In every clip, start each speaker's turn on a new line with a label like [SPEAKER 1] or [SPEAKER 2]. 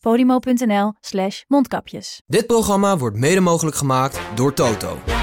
[SPEAKER 1] podimo.nl slash mondkapjes.
[SPEAKER 2] Dit programma wordt mede mogelijk gemaakt door Toto.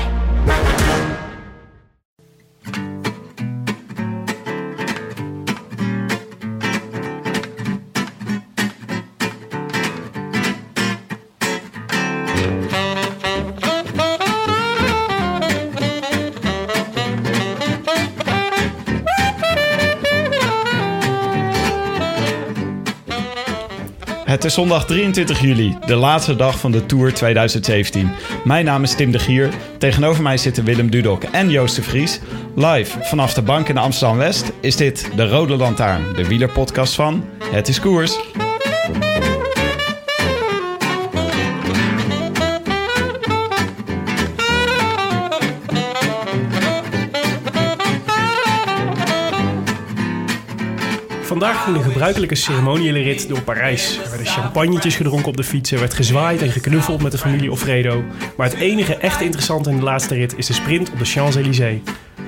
[SPEAKER 3] Het is zondag 23 juli, de laatste dag van de Tour 2017. Mijn naam is Tim de Gier. Tegenover mij zitten Willem Dudok en Joost de Vries. Live vanaf de bank in Amsterdam-West is dit de Rode Lantaarn, de wielerpodcast van Het is Koers.
[SPEAKER 4] Vandaag ging de gebruikelijke ceremoniële rit door Parijs. Er werden champagnetjes gedronken op de fietsen, werd gezwaaid en geknuffeld met de familie Offredo. Maar het enige echt interessante in de laatste rit is de sprint op de Champs-Élysées.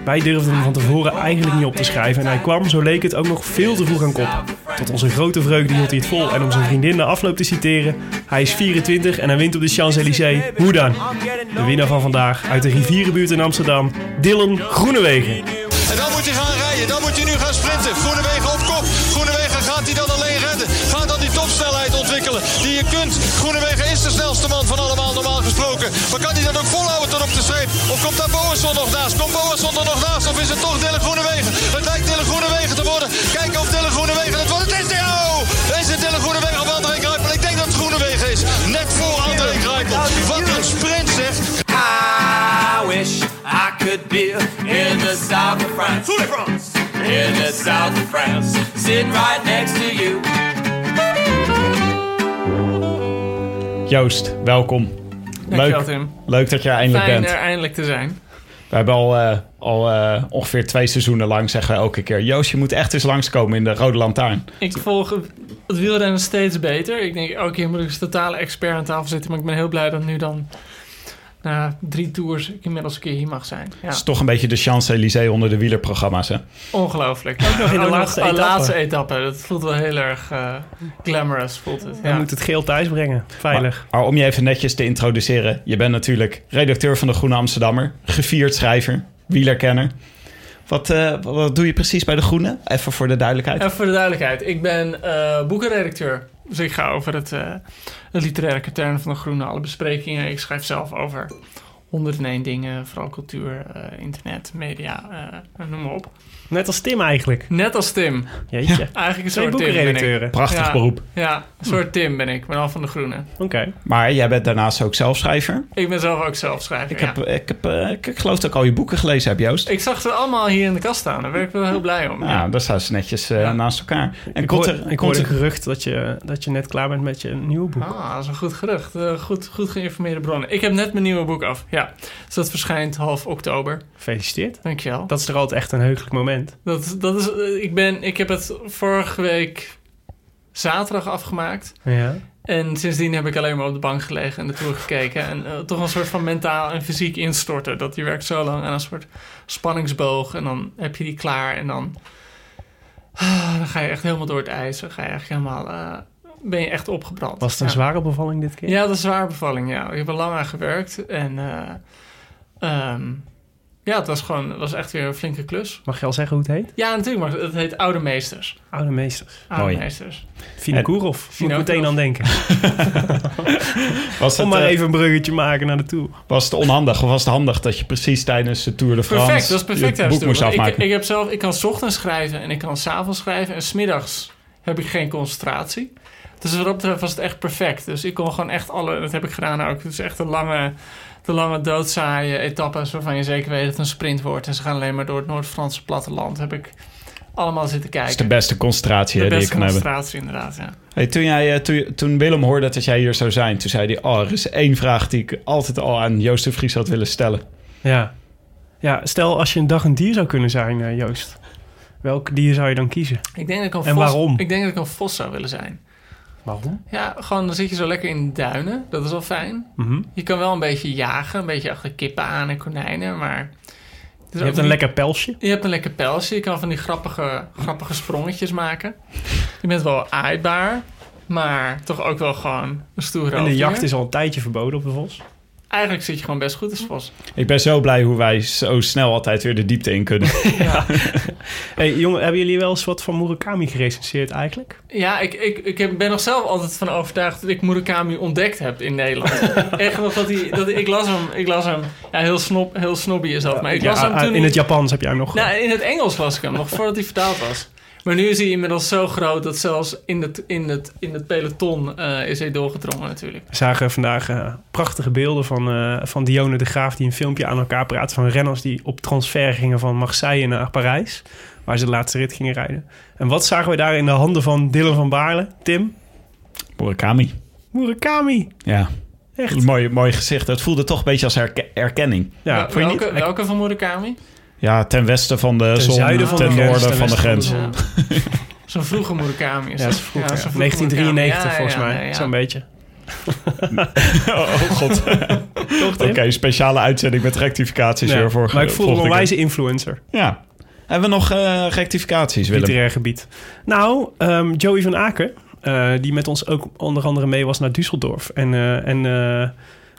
[SPEAKER 4] Wij durfden hem van tevoren eigenlijk niet op te schrijven en hij kwam, zo leek het, ook nog veel te vroeg aan kop. Tot onze grote vreugde hield hij het vol en om zijn vriendin na afloop te citeren... Hij is 24 en hij wint op de Champs-Élysées. Hoe dan? De winnaar van vandaag uit de rivierenbuurt in Amsterdam, Dylan Groenewegen.
[SPEAKER 5] En dan moet hij gaan rijden. Dan moet hij nu gaan sprinten. Groenewegen kunt. Groenewegen is de snelste man van allemaal normaal gesproken. Maar kan hij dat ook volhouden tot op de streep? Of komt daar Boasson nog naast? Komt Boasson er nog naast? Of is het toch Dylan Groenewegen? Het lijkt Dylan Groenewegen te worden. Kijken of Dylan Groenewegen het wordt. Het is de oh! Is het Dylan Groenewegen of André Kruipel? Ik denk dat het Groenewegen is. Net voor André Kruipel. Wat een sprint zeg.
[SPEAKER 6] I wish I could be in the south of France. In the south of France, sitting right next to you.
[SPEAKER 3] Joost, welkom.
[SPEAKER 7] Dankjewel,
[SPEAKER 3] Leuk,
[SPEAKER 7] Tim.
[SPEAKER 3] leuk dat je er eindelijk
[SPEAKER 7] Fijn
[SPEAKER 3] bent.
[SPEAKER 7] er eindelijk te zijn.
[SPEAKER 3] We hebben al, eh, al eh, ongeveer twee seizoenen lang zeggen we elke keer... Joost, je moet echt eens langskomen in de Rode Lantaarn.
[SPEAKER 7] Ik volg het wielrennen steeds beter. Ik denk, elke keer moet ik als totale expert aan tafel zitten. Maar ik ben heel blij dat nu dan na drie tours ik inmiddels een keer hier mag zijn. Ja,
[SPEAKER 3] Het is toch een beetje de Champs-Élysées onder de wielerprogramma's, hè?
[SPEAKER 7] ongelooflijk.
[SPEAKER 4] Ook nog in de laatste
[SPEAKER 7] nog-
[SPEAKER 4] etappe.
[SPEAKER 7] laatste etappe. Dat voelt wel heel erg eh, glamorous, voelt het. Ja.
[SPEAKER 4] moet het geel thuis brengen, veilig.
[SPEAKER 3] Maar, maar om je even netjes te introduceren... je bent natuurlijk redacteur van de Groene Amsterdammer... gevierd schrijver, wielerkenner. Wat, eh, wat doe je precies bij de Groene? Even voor de duidelijkheid.
[SPEAKER 7] En voor de duidelijkheid, ik ben eh, boekenredacteur. Dus ik ga over het, eh, literaire katern van de Groene, alle besprekingen. Ik schrijf zelf over 101 dingen, vooral cultuur, eh, internet, media, eh, noem maar op.
[SPEAKER 4] Net als Tim eigenlijk.
[SPEAKER 7] Net als Tim.
[SPEAKER 4] Jeetje.
[SPEAKER 7] Eigenlijk een soort Tim ben ik.
[SPEAKER 4] boekenredacteuren.
[SPEAKER 3] Prachtig
[SPEAKER 7] Ja.
[SPEAKER 3] beroep.
[SPEAKER 7] Ja, een soort Tim ben ik, maar dan van de Groene.
[SPEAKER 4] Oké.
[SPEAKER 3] Maar jij bent daarnaast ook zelfschrijver.
[SPEAKER 7] Ik ben zelf ook zelfschrijver,
[SPEAKER 3] Ik,
[SPEAKER 7] ja.
[SPEAKER 3] heb, ik, heb, eh, ik, ik geloof dat ik al je boeken gelezen heb, Joost.
[SPEAKER 7] Ik zag ze allemaal hier in de kast staan. Daar ben ik wel heel blij om.
[SPEAKER 3] Ja,
[SPEAKER 7] Ja.
[SPEAKER 3] daar staan ze netjes
[SPEAKER 7] Ja.
[SPEAKER 3] naast elkaar. En
[SPEAKER 4] Ik, hoor,
[SPEAKER 3] er,
[SPEAKER 4] ik
[SPEAKER 3] komt
[SPEAKER 4] hoorde een
[SPEAKER 3] er-
[SPEAKER 4] gerucht dat je, dat je net klaar bent met je nieuwe boek.
[SPEAKER 7] Ah, dat is een goed gerucht. Goed, goed geïnformeerde bronnen. Ik heb net mijn nieuwe boek af. Ja, dus dat verschijnt half oktober.
[SPEAKER 4] Gefeliciteerd.
[SPEAKER 7] Dankjewel.
[SPEAKER 4] Dat is toch altijd echt een heugelijk moment.
[SPEAKER 7] Dat, dat is, eh, ik, ben, ik heb het vorige week zaterdag afgemaakt.
[SPEAKER 4] Ja.
[SPEAKER 7] En sindsdien heb ik alleen maar op de bank gelegen en de tour gekeken. En eh, toch een soort van mentaal en fysiek instorten. Dat je werkt zo lang aan een soort spanningsboog. En dan heb je die klaar. En dan, ah, dan ga je echt helemaal door het ijs. Dan ga je echt helemaal... eh, ben je echt opgebrand.
[SPEAKER 4] Was het een
[SPEAKER 7] Ja.
[SPEAKER 4] zware bevalling dit keer?
[SPEAKER 7] Ja, dat is een zware bevalling, ja. Ik heb er lang aan gewerkt. En eh, ehm, ja, het was gewoon het was echt weer een flinke klus.
[SPEAKER 4] Mag je al zeggen hoe het heet?
[SPEAKER 7] Ja, natuurlijk, maar het heet Oude Meesters.
[SPEAKER 4] Oude meesters.
[SPEAKER 7] Oude
[SPEAKER 3] Mooi.
[SPEAKER 7] Meesters.
[SPEAKER 4] Vinokourov. Moet ik meteen aan denken.
[SPEAKER 3] was,
[SPEAKER 4] Om
[SPEAKER 3] het,
[SPEAKER 4] maar
[SPEAKER 3] eh,
[SPEAKER 4] even een bruggetje maken naar de Tour.
[SPEAKER 3] was het onhandig of was het handig dat je precies tijdens de Tour de France
[SPEAKER 7] Perfect, dat is perfect
[SPEAKER 3] je boek moest
[SPEAKER 7] Want Ik,
[SPEAKER 3] afmaken?
[SPEAKER 7] ik heb zelf, ik kan 's ochtends schrijven en ik kan 's avonds schrijven. En smiddags heb ik geen concentratie. Dus wat dat betreft was het echt perfect. Dus ik kon gewoon echt alle... Dat heb ik gedaan ook. Het is echt een lange, de lange doodzaaie etappes... waarvan je zeker weet dat het een sprint wordt. En ze gaan alleen maar door het Noord-Franse platteland. Heb ik allemaal zitten
[SPEAKER 3] Dat is
[SPEAKER 7] kijken.
[SPEAKER 3] de beste concentratie
[SPEAKER 7] De
[SPEAKER 3] hè, die je kan hebben.
[SPEAKER 7] concentratie inderdaad, ja.
[SPEAKER 3] Hey, toen, jij, eh, toen, toen Willem hoorde dat jij hier zou zijn, toen zei hij... Oh, er is één vraag die ik altijd al aan Joost de Vries had willen stellen.
[SPEAKER 4] Ja. ja, stel als je een dag een dier zou kunnen zijn, eh, Joost. Welk dier zou je dan kiezen?
[SPEAKER 7] Ik denk dat ik een
[SPEAKER 4] En
[SPEAKER 7] vos,
[SPEAKER 4] waarom?
[SPEAKER 7] Ik denk dat ik een vos zou willen zijn.
[SPEAKER 4] Waarom?
[SPEAKER 7] Ja, gewoon dan zit je zo lekker in de duinen. Dat is wel fijn.
[SPEAKER 4] Mhm.
[SPEAKER 7] Je kan wel een beetje jagen, een beetje achter kippen aan en konijnen, maar...
[SPEAKER 4] Je hebt een
[SPEAKER 7] niet-
[SPEAKER 4] lekker pelsje.
[SPEAKER 7] Je hebt een lekker pelsje. Je kan van die grappige, grappige sprongetjes maken. Je bent wel aaibaar, maar toch ook wel gewoon een stoere
[SPEAKER 4] En de jacht is al een tijdje verboden op de vos.
[SPEAKER 7] Eigenlijk zit je gewoon best goed als vos.
[SPEAKER 3] Ik ben zo blij hoe wij zo snel altijd weer de diepte in kunnen.
[SPEAKER 4] Hey, jongen, hebben jullie wel eens wat van Murakami gerecenseerd eigenlijk?
[SPEAKER 7] Ja, ik, ik, ik ben nog zelf altijd van overtuigd dat ik Murakami ontdekt heb in Nederland. Echt nog dat hij... Dat, ik las hem, ik las hem ja, heel, snop, heel snobby is dat, maar ik las
[SPEAKER 4] Ja,
[SPEAKER 7] hem toen...
[SPEAKER 4] in het Japans heb jij hem nog.
[SPEAKER 7] Nou, in het Engels las ik hem, nog voordat hij vertaald was. Maar nu is hij inmiddels zo groot dat zelfs in het, in het, in het peloton eh, is hij doorgedrongen natuurlijk.
[SPEAKER 4] We zagen vandaag eh, prachtige beelden van, eh, van Dione de Graaf... die een filmpje aan elkaar praat van renners die op transfer gingen van Marseille naar Parijs. Waar ze de laatste rit gingen rijden. En wat zagen we daar in de handen van Dylan van Baarle? Tim?
[SPEAKER 3] Murakami.
[SPEAKER 4] Murakami.
[SPEAKER 3] Ja,
[SPEAKER 4] Echt.
[SPEAKER 3] mooi, mooi gezicht. Het voelde toch een beetje als herke- erkenning.
[SPEAKER 4] Ja,
[SPEAKER 7] welke, welke van Murakami?
[SPEAKER 3] Ja, ten westen van de
[SPEAKER 4] Ten
[SPEAKER 3] zon,
[SPEAKER 4] zuiden van
[SPEAKER 3] ten
[SPEAKER 4] de grens,
[SPEAKER 3] noorden
[SPEAKER 4] ten
[SPEAKER 3] van de
[SPEAKER 4] westen van de
[SPEAKER 3] grens.
[SPEAKER 7] Ja. Zo'n vroege Murakami is
[SPEAKER 4] Ja,
[SPEAKER 7] dat.
[SPEAKER 4] dat is vroeg, ja,
[SPEAKER 7] zo'n vroege
[SPEAKER 4] 1993
[SPEAKER 7] Murakami. Ja,
[SPEAKER 4] volgens
[SPEAKER 7] ja,
[SPEAKER 4] mij.
[SPEAKER 7] nee, ja.
[SPEAKER 4] Zo'n beetje.
[SPEAKER 3] Oh god.
[SPEAKER 4] Toch,
[SPEAKER 3] Oké, speciale uitzending met rectificaties weer voor
[SPEAKER 4] maar ik voelde me een wijze influencer.
[SPEAKER 3] Ja. Hebben we nog eh, rectificaties, Willem?
[SPEAKER 4] literair gebied. Nou, ehm, Joey van Aken, eh, die met ons ook onder andere mee was naar Düsseldorf. En, eh, en eh,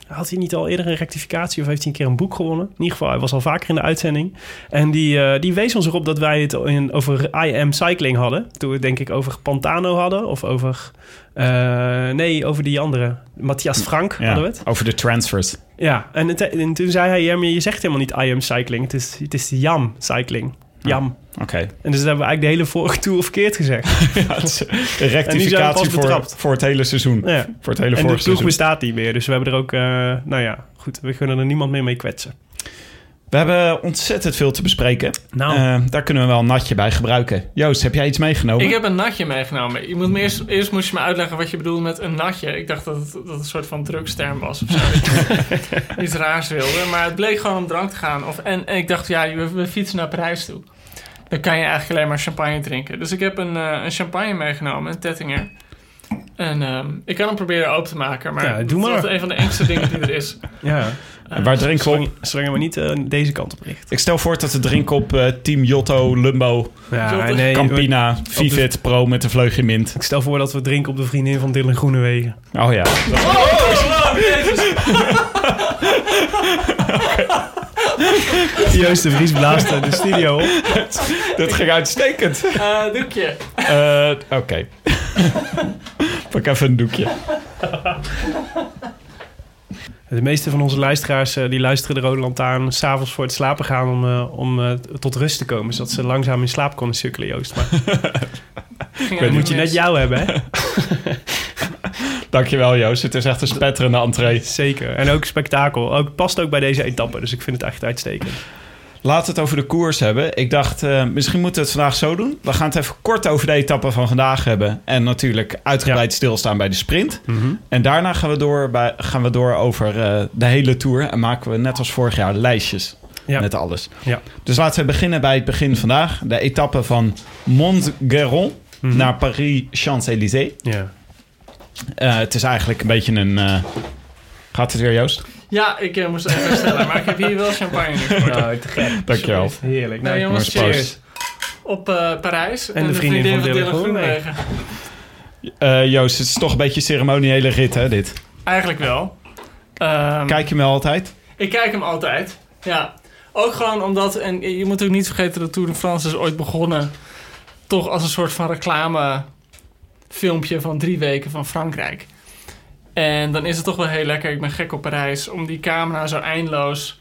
[SPEAKER 4] had hij niet al eerder een rectificatie of heeft hij een keer een boek gewonnen? In ieder geval, hij was al vaker in de uitzending. En die, eh, die wees ons erop dat wij het in, over I Am Cycling hadden. Toen we het denk ik over Pantano hadden of over... eh, nee, over die andere. Matthias Frank
[SPEAKER 3] Ja,
[SPEAKER 4] hadden we het.
[SPEAKER 3] over de transfers.
[SPEAKER 4] Ja, en toen zei hij, ja, maar je zegt helemaal niet I Am Cycling. Het is, het is Jam Cycling. Jam.
[SPEAKER 3] Oké.
[SPEAKER 4] En dus hebben we eigenlijk de hele vorige tour verkeerd gezegd.
[SPEAKER 3] Ja, het is een rectificatie voor, voor het hele seizoen.
[SPEAKER 4] Ja.
[SPEAKER 3] Voor het hele
[SPEAKER 4] En de ploeg
[SPEAKER 3] seizoen.
[SPEAKER 4] bestaat niet meer. Dus we hebben er ook, eh, nou ja, goed. We kunnen er niemand meer mee kwetsen.
[SPEAKER 3] We hebben ontzettend veel te bespreken.
[SPEAKER 4] Nou.
[SPEAKER 3] Eh, daar kunnen we wel een natje bij gebruiken. Joost, heb jij iets meegenomen?
[SPEAKER 7] Ik heb een natje meegenomen. Je moet me eerst, eerst moest je me uitleggen wat je bedoelt met een natje. Ik dacht dat het, dat het een soort van drugsterm was of zo. Iets raars wilde. Maar het bleek gewoon om drank te gaan. Of, en, en ik dacht, ja, we, we fietsen naar Parijs toe. Dan kan je eigenlijk alleen maar champagne drinken. Dus ik heb een, eh, een champagne meegenomen, een Tettinger. En ehm, ik kan hem proberen open te maken. Maar
[SPEAKER 4] Ja, doe
[SPEAKER 7] is
[SPEAKER 4] maar.
[SPEAKER 7] altijd een van de engste dingen die er is.
[SPEAKER 4] Ja.
[SPEAKER 3] En waar drinken we op?
[SPEAKER 4] Zolang, zolang je maar niet eh, deze kant op richt.
[SPEAKER 3] Ik stel voor dat we drinken op eh, Team Jotto, Lumbo,
[SPEAKER 4] Ja, nee,
[SPEAKER 3] Campina, Vivit, Pro met de vleugje mint.
[SPEAKER 4] Ik stel voor dat we drinken op de vriendin van Dylan Groenewegen.
[SPEAKER 3] Oh ja.
[SPEAKER 4] Joost de Vries blaast de studio op.
[SPEAKER 3] Dat ging uitstekend.
[SPEAKER 7] Eh doekje.
[SPEAKER 3] Eh, Oké. Pak even een doekje.
[SPEAKER 4] De meeste van onze luisteraars eh, die luisteren de Rode Lantaarn s'avonds voor het slapen gaan om, eh, om eh, tot rust te komen. Zodat ze langzaam in slaap konden sukkelen, Joost. Maar moet je net jou hebben, hè?
[SPEAKER 3] Dankjewel Joost. Het is echt een spetterende entree.
[SPEAKER 4] Zeker. En ook spektakel. Ook, past ook bij deze etappe. Dus ik vind het echt uitstekend.
[SPEAKER 3] Laten we het over de koers hebben. Ik dacht, eh, misschien moeten we het vandaag zo doen. We gaan het even kort over de etappe van vandaag hebben. En natuurlijk uitgebreid stilstaan bij de sprint. En daarna gaan we door, bij, gaan we door over eh, de hele Tour. En maken we net als vorig jaar lijstjes
[SPEAKER 4] Ja.
[SPEAKER 3] met alles.
[SPEAKER 4] Ja.
[SPEAKER 3] Dus laten we beginnen bij het begin vandaag. De etappe van Montgeron naar Paris-Champs-Élysées.
[SPEAKER 4] Ja.
[SPEAKER 3] Eh, het is eigenlijk een beetje een... eh, Gaat het weer, Joost?
[SPEAKER 7] Ja, ik eh, moest even herstellen. maar ik heb hier wel champagne voor.
[SPEAKER 4] Nou, te gek.
[SPEAKER 3] Dankjewel.
[SPEAKER 4] Heerlijk.
[SPEAKER 7] Nou, jongens, cheers. Op eh, Parijs.
[SPEAKER 4] En de vriendin van Dylan.
[SPEAKER 3] Eh, Joost, het is toch een beetje een ceremoniële rit, hè, dit?
[SPEAKER 7] Eigenlijk wel. Ehm,
[SPEAKER 3] Kijk je me altijd?
[SPEAKER 7] Ik kijk hem altijd. Ja. Ook gewoon omdat, en je moet ook niet vergeten dat Tour de France is ooit begonnen. Toch als een soort van reclame filmpje van drie weken van Frankrijk. En dan is het toch wel heel lekker, ik ben gek op Parijs, om die camera zo eindeloos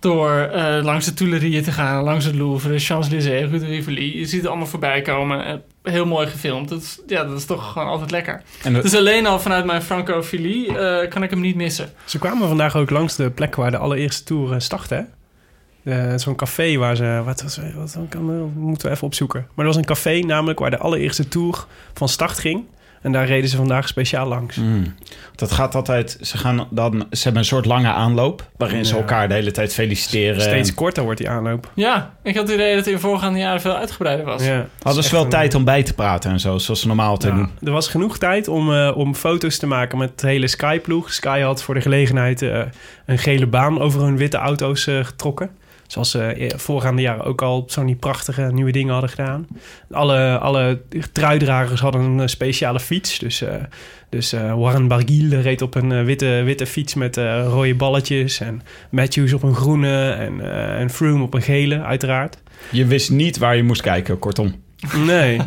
[SPEAKER 7] door eh, langs de Tuileries te gaan, langs het Louvre, de Champs-Élysées, Rue de Rivoli. Je ziet het allemaal voorbij komen. Eh, heel mooi gefilmd. Dat is, ja, dat is toch gewoon altijd lekker.
[SPEAKER 3] En dat-
[SPEAKER 7] Dus alleen al vanuit mijn francofilie eh kan ik hem niet missen.
[SPEAKER 4] Ze kwamen vandaag ook langs de plek waar de allereerste tour startte, Eh, Zo'n café waar ze... Wat, was, wat, wat kan, moeten we even opzoeken. Maar er was een café namelijk waar de allereerste tour van start ging. En daar reden ze vandaag speciaal langs.
[SPEAKER 3] Mm. Dat gaat altijd... Ze, gaan dan, ze hebben een soort lange aanloop... waarin ze elkaar de hele tijd feliciteren.
[SPEAKER 4] Steeds
[SPEAKER 3] En
[SPEAKER 4] korter wordt die aanloop.
[SPEAKER 7] Ja, ik had het idee dat hij in voorgaande jaren veel uitgebreider was.
[SPEAKER 4] Ja.
[SPEAKER 3] Hadden ze wel tijd om bij te praten en zo, zoals ze normaal te
[SPEAKER 4] Ja,
[SPEAKER 3] doen.
[SPEAKER 4] er was genoeg tijd om, eh, om foto's te maken met de hele Sky-ploeg. Sky had voor de gelegenheid eh, een gele baan over hun witte auto's getrokken. Zoals ze eh, voorgaande jaren ook al zo'n die prachtige nieuwe dingen hadden gedaan. Alle, alle truidragers hadden een eh, speciale fiets. Dus, eh, dus Warren Barguil reed op een witte, witte fiets met rode balletjes. En Matthews op een groene. En, en Froome op een gele, uiteraard.
[SPEAKER 3] Je wist niet waar je moest kijken, kortom.
[SPEAKER 4] Nee,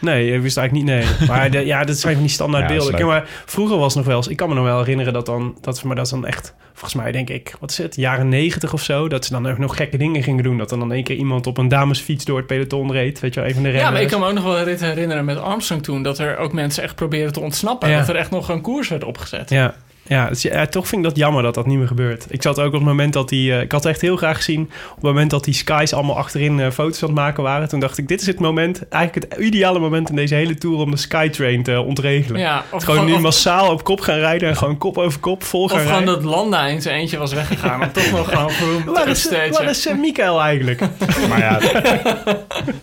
[SPEAKER 4] nee, ik wist eigenlijk niet, nee. Maar de, ja, dat zijn van die standaard
[SPEAKER 3] Ja,
[SPEAKER 4] beelden. Kijk, maar vroeger was het nog wel eens... Ik kan me nog wel herinneren dat dan... Dat, maar dat is dan echt, volgens mij denk ik... Wat is het, jaren negentig of zo? Dat ze dan ook nog gekke dingen gingen doen. Dat er dan één keer iemand op een damesfiets door het peloton reed. Weet je wel, een van de
[SPEAKER 7] Ja,
[SPEAKER 4] renners.
[SPEAKER 7] maar ik kan me ook nog wel herinneren met Armstrong toen... dat er ook mensen echt proberen te ontsnappen.
[SPEAKER 4] Ja.
[SPEAKER 7] Dat er echt nog een koers werd opgezet.
[SPEAKER 4] Ja, ja, dus ja, toch vind ik dat jammer dat dat niet meer gebeurt. Ik zat ook op het moment dat die... eh, ik had echt heel graag gezien... op het moment dat die skies allemaal achterin eh, foto's aan het maken waren. Toen dacht ik, dit is het moment... eigenlijk het ideale moment in deze hele tour... om de Skytrain te ontregelen.
[SPEAKER 7] Ja, of
[SPEAKER 4] Gewoon nu
[SPEAKER 7] of-
[SPEAKER 4] massaal op kop gaan rijden... en gewoon kop over kop vol gaan
[SPEAKER 7] Of gewoon
[SPEAKER 4] rijden.
[SPEAKER 7] dat Landa in zijn eentje was weggegaan. om toch nog gewoon Froome
[SPEAKER 4] Waar is, waar is Mikael eigenlijk?
[SPEAKER 3] Maar ja,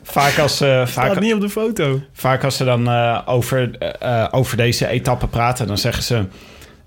[SPEAKER 3] vaak als, eh,
[SPEAKER 4] Staat
[SPEAKER 3] vaak,
[SPEAKER 4] niet op de foto.
[SPEAKER 3] vaak als ze dan eh, over, over deze etappe praten, dan zeggen ze...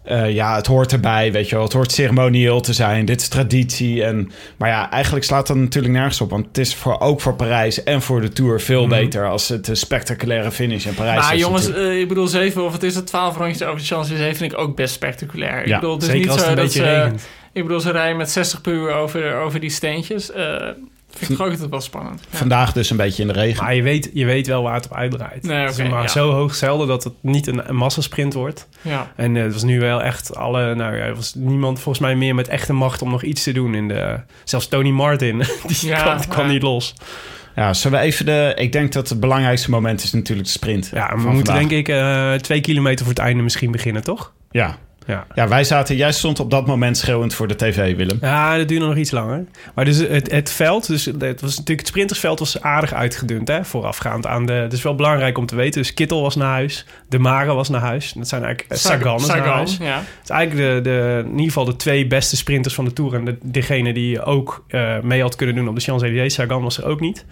[SPEAKER 3] eh, ja, het hoort erbij, weet je wel. Het hoort ceremonieel te zijn. Dit is traditie. En, maar ja, eigenlijk slaat dat natuurlijk nergens op. Want het is voor, ook voor Parijs en voor de Tour veel
[SPEAKER 4] Mhm.
[SPEAKER 3] beter... als het een spectaculaire finish in Parijs
[SPEAKER 7] Maar
[SPEAKER 3] is
[SPEAKER 7] jongens, eh, ik bedoel, zeven of het is het twaalf rondjes over de Champs-Élysées vind ik ook best spectaculair. Ik
[SPEAKER 3] Ja,
[SPEAKER 7] bedoel, het is
[SPEAKER 4] Zeker
[SPEAKER 7] niet
[SPEAKER 4] als
[SPEAKER 7] zo
[SPEAKER 4] het een
[SPEAKER 7] dat
[SPEAKER 4] beetje
[SPEAKER 7] ze,
[SPEAKER 4] regent.
[SPEAKER 7] Ik bedoel, ze rijden met 60 per uur over, over die steentjes. Eh vind ik ook altijd wel spannend. Ja.
[SPEAKER 3] Vandaag dus een beetje in de regen.
[SPEAKER 4] Maar je weet, je weet wel waar het op uitdraait.
[SPEAKER 7] Nee,
[SPEAKER 4] het is
[SPEAKER 7] oké,
[SPEAKER 4] maar
[SPEAKER 7] ja.
[SPEAKER 4] zo hoog zelden dat het niet een, een massasprint wordt.
[SPEAKER 7] Ja.
[SPEAKER 4] En eh, het was nu wel echt alle... Nou ja, er was niemand volgens mij meer met echte macht om nog iets te doen. In de, zelfs Tony Martin, die
[SPEAKER 7] Ja,
[SPEAKER 4] kwam, kwam
[SPEAKER 7] ja.
[SPEAKER 4] niet los.
[SPEAKER 3] Ja, zullen we even de... Ik denk dat het belangrijkste moment is natuurlijk de sprint.
[SPEAKER 4] Ja, we moeten
[SPEAKER 3] vandaag.
[SPEAKER 4] denk ik eh, twee kilometer voor het einde misschien beginnen, toch?
[SPEAKER 3] Ja.
[SPEAKER 4] Ja.
[SPEAKER 3] ja, wij zaten... Jij stond op dat moment schreeuwend voor de tv, Willem.
[SPEAKER 4] Ja, dat duurde nog iets langer. Maar dus het, het veld, dus het was natuurlijk het sprintersveld was aardig uitgedund, hè, voorafgaand aan de. Het is wel belangrijk om te weten. Dus Kittel was naar huis, De Mare was naar huis. Dat zijn eigenlijk eh, Sagan, is naar
[SPEAKER 7] Sagan,
[SPEAKER 4] huis.
[SPEAKER 7] ja.
[SPEAKER 4] Het is eigenlijk de, de, in ieder geval de twee beste sprinters van de Tour. En de, degene die ook eh, mee had kunnen doen op de Champs-Élysées. Sagan was er ook niet.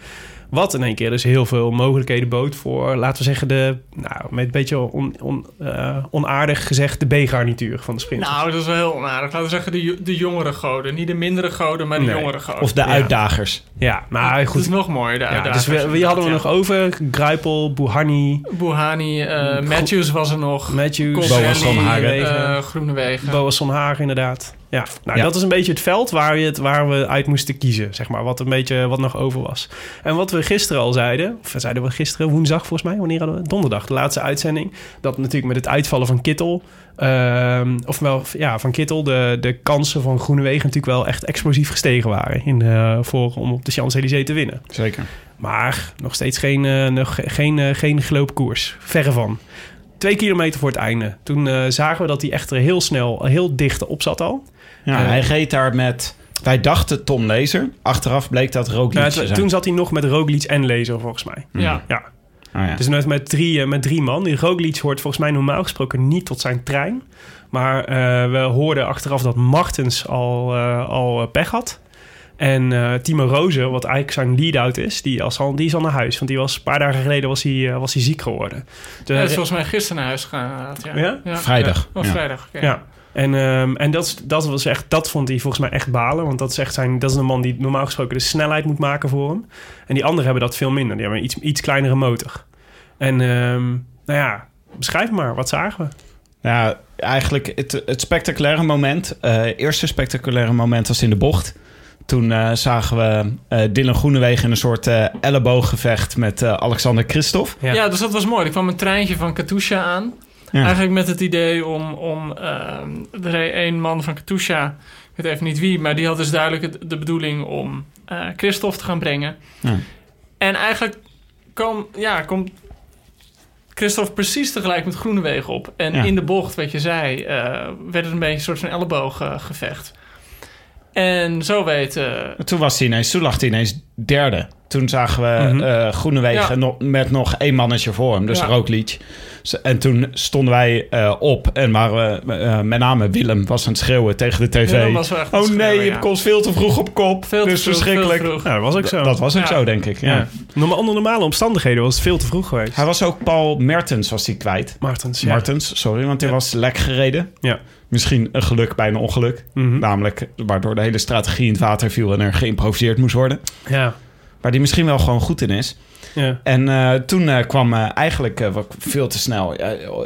[SPEAKER 4] Wat in één keer dus heel veel mogelijkheden bood voor, laten we zeggen, de, nou, met een beetje on, on, eh, onaardig gezegd, de B-garnituur van de sprinters.
[SPEAKER 7] Nou, dat is wel heel onaardig. Laten we zeggen de, de jongere goden. Niet de mindere goden, maar de
[SPEAKER 4] Nee.
[SPEAKER 7] jongere goden.
[SPEAKER 3] Of de
[SPEAKER 4] Ja.
[SPEAKER 3] uitdagers.
[SPEAKER 4] ja, maar
[SPEAKER 7] Dat
[SPEAKER 4] goed.
[SPEAKER 7] is nog mooier, de
[SPEAKER 4] Ja,
[SPEAKER 7] uitdagers.
[SPEAKER 4] dus we, wie hadden we
[SPEAKER 7] Ja.
[SPEAKER 4] nog over? Gruipel, Bouhanni,
[SPEAKER 7] Bouhanni, eh, Matthews was er nog.
[SPEAKER 4] Matthews,
[SPEAKER 3] Boas van Hagen.
[SPEAKER 7] eh, Groenewegen.
[SPEAKER 4] Boas van Hagen inderdaad. Ja, nou
[SPEAKER 3] Ja.
[SPEAKER 4] dat is een beetje het veld waar, je het, waar we uit moesten kiezen, zeg maar. Wat een beetje wat nog over was. En wat we gisteren al zeiden, of zeiden we gisteren, woensdag volgens mij, wanneer hadden we? Donderdag, de laatste uitzending. Dat natuurlijk met het uitvallen van Kittel, ehm ofwel ja, van Kittel, de, de kansen van Groenewegen natuurlijk wel echt explosief gestegen waren in, eh, voor, om op de Champs-Élysées te winnen.
[SPEAKER 3] Zeker.
[SPEAKER 4] Maar nog steeds geen, eh, nog geen, eh, geen gelopen koers. Verre van. Twee kilometer voor het einde. Toen eh, zagen we dat hij echt er heel snel, heel dicht op zat al.
[SPEAKER 3] Ja,
[SPEAKER 4] Eh,
[SPEAKER 3] hij reed daar met... Wij dachten Tom Lezer. Achteraf bleek dat Roglic te
[SPEAKER 4] het-
[SPEAKER 3] zijn.
[SPEAKER 4] toen zat hij nog met Roglic en Lezer volgens mij.
[SPEAKER 7] Ja.
[SPEAKER 4] Ja.
[SPEAKER 3] Oh, ja.
[SPEAKER 4] Dus net met drie, eh, met drie man. Die Roglic hoort volgens mij normaal gesproken niet tot zijn trein. Maar eh, we hoorden achteraf dat Martens al, eh, al pech had. En eh, Timo Rozen, wat eigenlijk zijn lead-out is, die, als al, die is al naar huis. Want die was, een paar dagen geleden was hij, was hij ziek geworden. De-
[SPEAKER 7] Hij is volgens mij gisteren naar huis gegaan. Ja?
[SPEAKER 4] Ja?
[SPEAKER 3] Vrijdag.
[SPEAKER 7] Oh, vrijdag.
[SPEAKER 4] Ja. En, ehm, en dat, dat, was echt, dat vond hij volgens mij echt balen. Want dat is, echt zijn, dat is een man die normaal gesproken de snelheid moet maken voor hem. En die anderen hebben dat veel minder. Die hebben een iets, iets kleinere motor. En ehm, nou ja, beschrijf maar. Wat zagen we?
[SPEAKER 3] Ja, eigenlijk het, het spectaculaire moment. eh eerste spectaculaire moment was in de bocht. Toen eh, zagen we eh Dylan Groenewegen in een soort eh, ellebooggevecht met eh, Alexander Christophe.
[SPEAKER 4] Ja.
[SPEAKER 7] Ja. dus dat was mooi. Er kwam een treintje van Katusha aan.
[SPEAKER 3] Ja.
[SPEAKER 7] Eigenlijk met het idee om... om ehm, er één man van Katusha, ik weet even niet wie... maar die had dus duidelijk de bedoeling om eh Christophe te gaan brengen.
[SPEAKER 3] Ja.
[SPEAKER 7] En eigenlijk kwam, ja, komt Christophe precies tegelijk met Groenewegen op. En
[SPEAKER 3] Ja.
[SPEAKER 7] in de bocht, wat je zei, eh, werd het een beetje een soort van ellebooggevecht. En zo weet... eh,
[SPEAKER 3] Toen, was hij ineens, toen lag hij ineens derde. Toen zagen we eh, Groenewegen
[SPEAKER 7] Ja.
[SPEAKER 3] nog, met nog één mannetje voor hem. Dus
[SPEAKER 7] Ja.
[SPEAKER 3] Roglic. En toen stonden wij eh, op en waren we, eh, met name Willem was aan het schreeuwen tegen de tv.
[SPEAKER 7] Was echt
[SPEAKER 3] oh nee, je
[SPEAKER 7] ja.
[SPEAKER 3] komt veel te vroeg op kop.
[SPEAKER 7] veel te
[SPEAKER 3] dus
[SPEAKER 7] vroeg,
[SPEAKER 3] verschrikkelijk.
[SPEAKER 7] veel te vroeg.
[SPEAKER 4] Nou, dat was ook zo.
[SPEAKER 3] Dat was ook
[SPEAKER 7] Ja.
[SPEAKER 3] zo, denk ik. Ja.
[SPEAKER 4] ja. Normaal- Onder normale omstandigheden was het veel te vroeg geweest.
[SPEAKER 3] Hij was ook Paul Mertens was hij kwijt.
[SPEAKER 4] Martens, ja.
[SPEAKER 3] Martens, sorry, want hij
[SPEAKER 4] Ja.
[SPEAKER 3] was lek gereden.
[SPEAKER 4] Ja.
[SPEAKER 3] Misschien een geluk bij een ongeluk.
[SPEAKER 4] Mhm.
[SPEAKER 3] Namelijk waardoor de hele strategie in het water viel en er geïmproviseerd moest worden.
[SPEAKER 4] Ja.
[SPEAKER 3] Waar die misschien wel gewoon goed in is.
[SPEAKER 4] Ja.
[SPEAKER 3] En eh, toen eh, kwam eh, eigenlijk eh, wat veel te snel.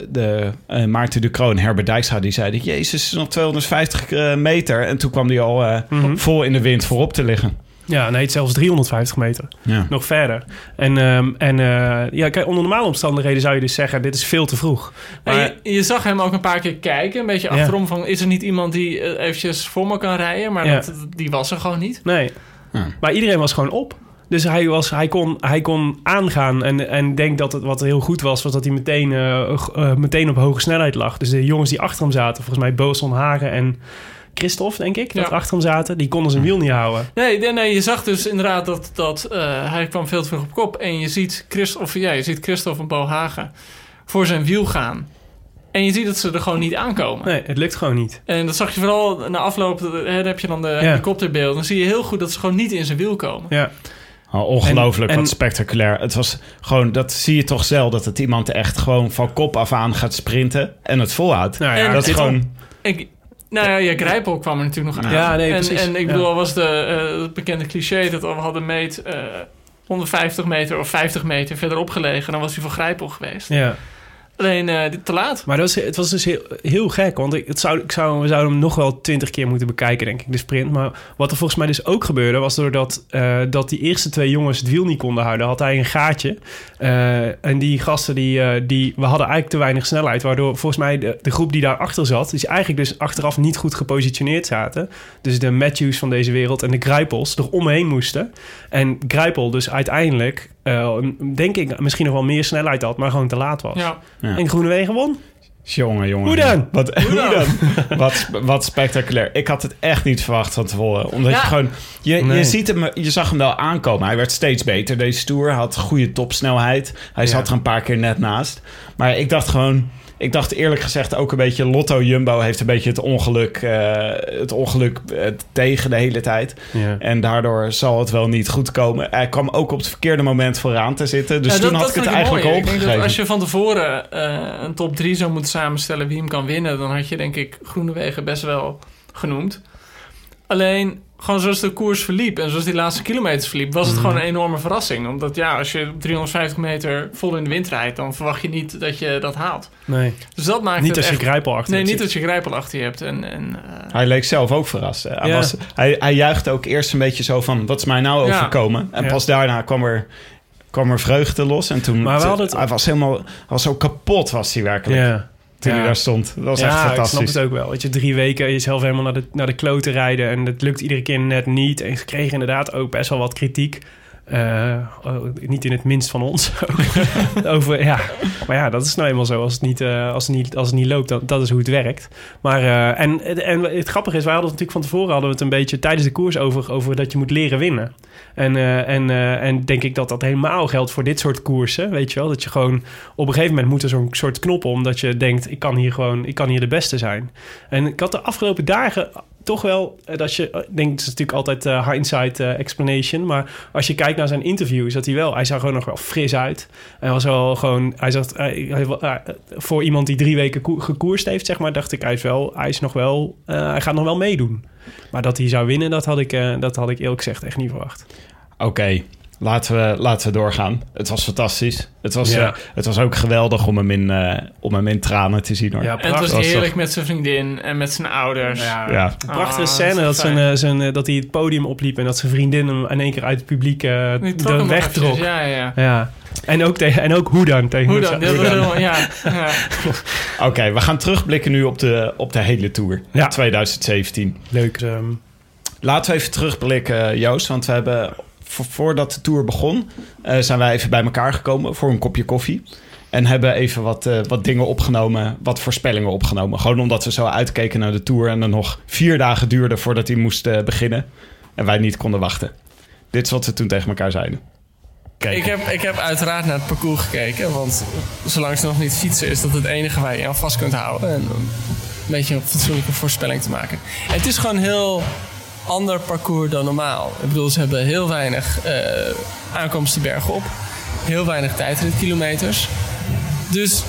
[SPEAKER 3] de, eh, Maarten de Kroon, Herbert Dijkstra, die zeiden... Jezus, nog 250 eh, meter. En toen kwam hij al eh,
[SPEAKER 4] Mhm.
[SPEAKER 3] vol in de wind voorop te liggen.
[SPEAKER 4] ja, nee, zelfs 350 meter.
[SPEAKER 3] Ja.
[SPEAKER 4] Nog verder. En, ehm, en eh, ja, kijk, onder normale omstandigheden zou je dus zeggen... dit is veel te vroeg. Maar,
[SPEAKER 7] je, je zag hem ook een paar keer kijken, een beetje
[SPEAKER 4] Ja.
[SPEAKER 7] achterom van... is er niet iemand die eventjes voor me kan rijden? Maar
[SPEAKER 4] Ja.
[SPEAKER 7] dat, die was er gewoon niet.
[SPEAKER 4] nee.
[SPEAKER 3] Ja.
[SPEAKER 4] Maar iedereen was gewoon op. Dus hij, was, hij, kon, hij kon aangaan. En, en ik denk dat het wat heel goed was, was dat hij meteen, eh, eh, meteen op hoge snelheid lag. Dus de jongens die achter hem zaten, volgens mij Boson Hagen en Christophe, denk ik, dat
[SPEAKER 7] Ja.
[SPEAKER 4] achter hem zaten, die konden zijn wiel niet houden.
[SPEAKER 7] Nee, nee, nee, je zag dus inderdaad dat, dat eh, hij kwam veel te vroeg op kop. En je ziet, Christ, of, ja, je ziet Christophe en Bo Hagen voor zijn wiel gaan. En je ziet dat ze er gewoon niet aankomen.
[SPEAKER 4] Nee, het lukt gewoon niet.
[SPEAKER 7] En dat zag je vooral na afloop, hè, heb je dan de helikopterbeeld. Dan zie je heel goed dat ze gewoon niet in zijn wiel komen.
[SPEAKER 4] Ja,
[SPEAKER 3] Oh, ongelooflijk,
[SPEAKER 4] En- en-
[SPEAKER 3] wat spectaculair. Het was gewoon, dat zie je toch zelf... dat het iemand echt gewoon van kop af aan gaat sprinten... en het volhoudt.
[SPEAKER 4] nou ja,
[SPEAKER 7] En
[SPEAKER 3] dat is gewoon...
[SPEAKER 7] Ik, nou ja, ja, Grijpel kwam er natuurlijk nog aan.
[SPEAKER 4] Ja, nee,
[SPEAKER 7] en,
[SPEAKER 4] precies.
[SPEAKER 7] en ik
[SPEAKER 4] Ja.
[SPEAKER 7] bedoel, al was de, eh, het bekende cliché dat we hadden meet eh 150 meter of 50 meter verderop gelegen, dan was hij voor Grijpel geweest.
[SPEAKER 4] Ja.
[SPEAKER 7] Alleen eh, te laat.
[SPEAKER 4] Maar dat het was dus heel, heel gek, want ik, het zou, ik zou, we zouden hem nog wel twintig keer moeten bekijken, denk ik, de sprint. Maar wat er volgens mij dus ook gebeurde, was doordat eh, dat die eerste twee jongens het wiel niet konden houden, had hij een gaatje. Eh, en die gasten, die, die, we hadden eigenlijk te weinig snelheid, waardoor volgens mij de, de groep die daarachter zat, die eigenlijk dus achteraf niet goed gepositioneerd zaten. Dus de Matthews van deze wereld en de Grijpels er omheen moesten. En Grijpel dus uiteindelijk, eh, denk ik, misschien nog wel meer snelheid had, maar gewoon te laat was.
[SPEAKER 7] Ja.
[SPEAKER 3] Ja.
[SPEAKER 4] En Groenewegen won.
[SPEAKER 3] Jongen, jongen.
[SPEAKER 4] Hoe dan?
[SPEAKER 3] Wat, hoe dan? wat, wat spectaculair. Ik had het echt niet verwacht van tevoren. Omdat
[SPEAKER 7] Ja.
[SPEAKER 3] je gewoon... Je,
[SPEAKER 4] Nee.
[SPEAKER 3] je, ziet hem, je zag hem wel aankomen. Hij werd steeds beter, deze Tour. Hij had goede topsnelheid. Hij
[SPEAKER 4] Ja.
[SPEAKER 3] zat er een paar keer net naast. Maar ik dacht gewoon... Ik dacht eerlijk gezegd ook een beetje... Lotto Jumbo heeft een beetje het ongeluk, eh, het ongeluk eh, tegen de hele tijd.
[SPEAKER 4] Ja.
[SPEAKER 3] En daardoor zal het wel niet goed komen. Hij kwam ook op het verkeerde moment vooraan te zitten. Dus
[SPEAKER 7] Ja,
[SPEAKER 3] toen
[SPEAKER 7] dat-
[SPEAKER 3] had
[SPEAKER 7] dat
[SPEAKER 3] ik het eigenlijk al
[SPEAKER 7] mooi. Ik denk dat
[SPEAKER 3] opgegeven.
[SPEAKER 7] als je van tevoren eh, een top 3 zou moeten samenstellen wie hem kan winnen, dan had je denk ik Groenewegen best wel genoemd. Alleen, gewoon zoals de koers verliep en zoals die laatste kilometers verliep, was het
[SPEAKER 3] Mhm.
[SPEAKER 7] gewoon een enorme verrassing. Omdat ja, als je op 350 meter vol in de wind rijdt, dan verwacht je niet dat je dat haalt.
[SPEAKER 4] Nee,
[SPEAKER 7] Dus dat maakt
[SPEAKER 4] niet
[SPEAKER 7] het
[SPEAKER 4] als je
[SPEAKER 7] echt...
[SPEAKER 4] grijpel achter
[SPEAKER 7] Nee,
[SPEAKER 4] je
[SPEAKER 7] niet als je grijpel achter je hebt. En, en, eh,
[SPEAKER 3] Hij leek zelf ook verrast. Hij,
[SPEAKER 4] Ja.
[SPEAKER 3] was, hij, hij juichte ook eerst een beetje zo van... wat is mij nou
[SPEAKER 7] Ja.
[SPEAKER 3] overkomen? En
[SPEAKER 4] Ja.
[SPEAKER 3] pas daarna kwam er, kwam er vreugde los. En toen...
[SPEAKER 4] Maar we hadden het-
[SPEAKER 3] Hij was helemaal... Hij was zo kapot was hij werkelijk.
[SPEAKER 4] Ja.
[SPEAKER 3] Toen hij daar stond. Dat was echt
[SPEAKER 4] ja, ik snap
[SPEAKER 3] fantastisch.
[SPEAKER 4] het ook wel. Dat je drie weken jezelf helemaal naar de, naar de kloten rijden... en dat lukt iedere keer net niet. En ze kregen inderdaad ook best wel wat kritiek. Eh, oh, niet in het minst van ons. Over, ja. Maar ja, dat is nou eenmaal zo. Als het niet, eh, als het niet, als het niet loopt, dan, dat is hoe het werkt. Maar, eh, en, en het grappige is, wij hadden het natuurlijk van tevoren... hadden we het een beetje tijdens de koers over, over dat je moet leren winnen. En, en, en denk ik dat dat helemaal geldt voor dit soort koersen. Weet je wel? Dat je gewoon op een gegeven moment moet er zo'n soort knop om... dat je denkt, ik kan hier gewoon ik kan hier de beste zijn. En ik had de afgelopen dagen toch wel eh, dat je... Ik denk, het is natuurlijk altijd eh, hindsight eh, explanation... maar als je kijkt naar zijn interviews... dat hij wel... Hij zag gewoon nog wel fris uit. Hij was wel gewoon... Hij zat, eh, voor iemand die drie weken koe- gekoerst heeft, zeg maar... dacht ik, hij is, wel, hij is nog wel... eh, hij gaat nog wel meedoen. Maar dat hij zou winnen, dat had ik, eh, dat had ik eerlijk gezegd echt niet verwacht.
[SPEAKER 3] Oké, laten, we, laten we doorgaan. Het was fantastisch. Het was,
[SPEAKER 4] Ja.
[SPEAKER 3] eh, het was ook geweldig om hem in, eh, om hem in tranen te zien. Hoor.
[SPEAKER 4] Ja,
[SPEAKER 7] en het was
[SPEAKER 3] prachtig.
[SPEAKER 7] heerlijk met zijn vriendin en met zijn ouders.
[SPEAKER 3] Ja.
[SPEAKER 4] Prachtige
[SPEAKER 7] Ah,
[SPEAKER 4] scène
[SPEAKER 7] dat
[SPEAKER 4] zijn, eh, zijn, dat hij het podium opliep... en dat zijn vriendin hem in één keer uit het publiek
[SPEAKER 7] trok
[SPEAKER 4] de weg trok.
[SPEAKER 7] Ja, ja.
[SPEAKER 4] Ja. En ook, tegen, en ook hoe dan tegen
[SPEAKER 7] Hoe dan? ja, ja.
[SPEAKER 3] Oké, we gaan terugblikken nu op de, op de hele Tour.
[SPEAKER 4] Ja.
[SPEAKER 3] 2017.
[SPEAKER 4] Leuk. ehm,
[SPEAKER 3] Laten we even terugblikken, Joost. Want we hebben, voordat de Tour begon... eh, zijn wij even bij elkaar gekomen voor een kopje koffie. En hebben even wat, eh, wat dingen opgenomen, wat voorspellingen opgenomen. Gewoon omdat we zo uitkeken naar de Tour en er nog vier dagen duurde voordat hij moest eh, beginnen. En wij niet konden wachten. Dit is wat we toen tegen elkaar zeiden. Kijk.
[SPEAKER 7] Ik heb, ik heb uiteraard naar het parcours gekeken. Want zolang ze nog niet fietsen, is dat het enige waar je aan vast kunt houden. En een beetje een fatsoenlijke voorspelling te maken. En het is gewoon heel ander parcours dan normaal. Ik bedoel, ze hebben heel weinig eh aankomsten bergop. Heel weinig tijdritkilometers. Dus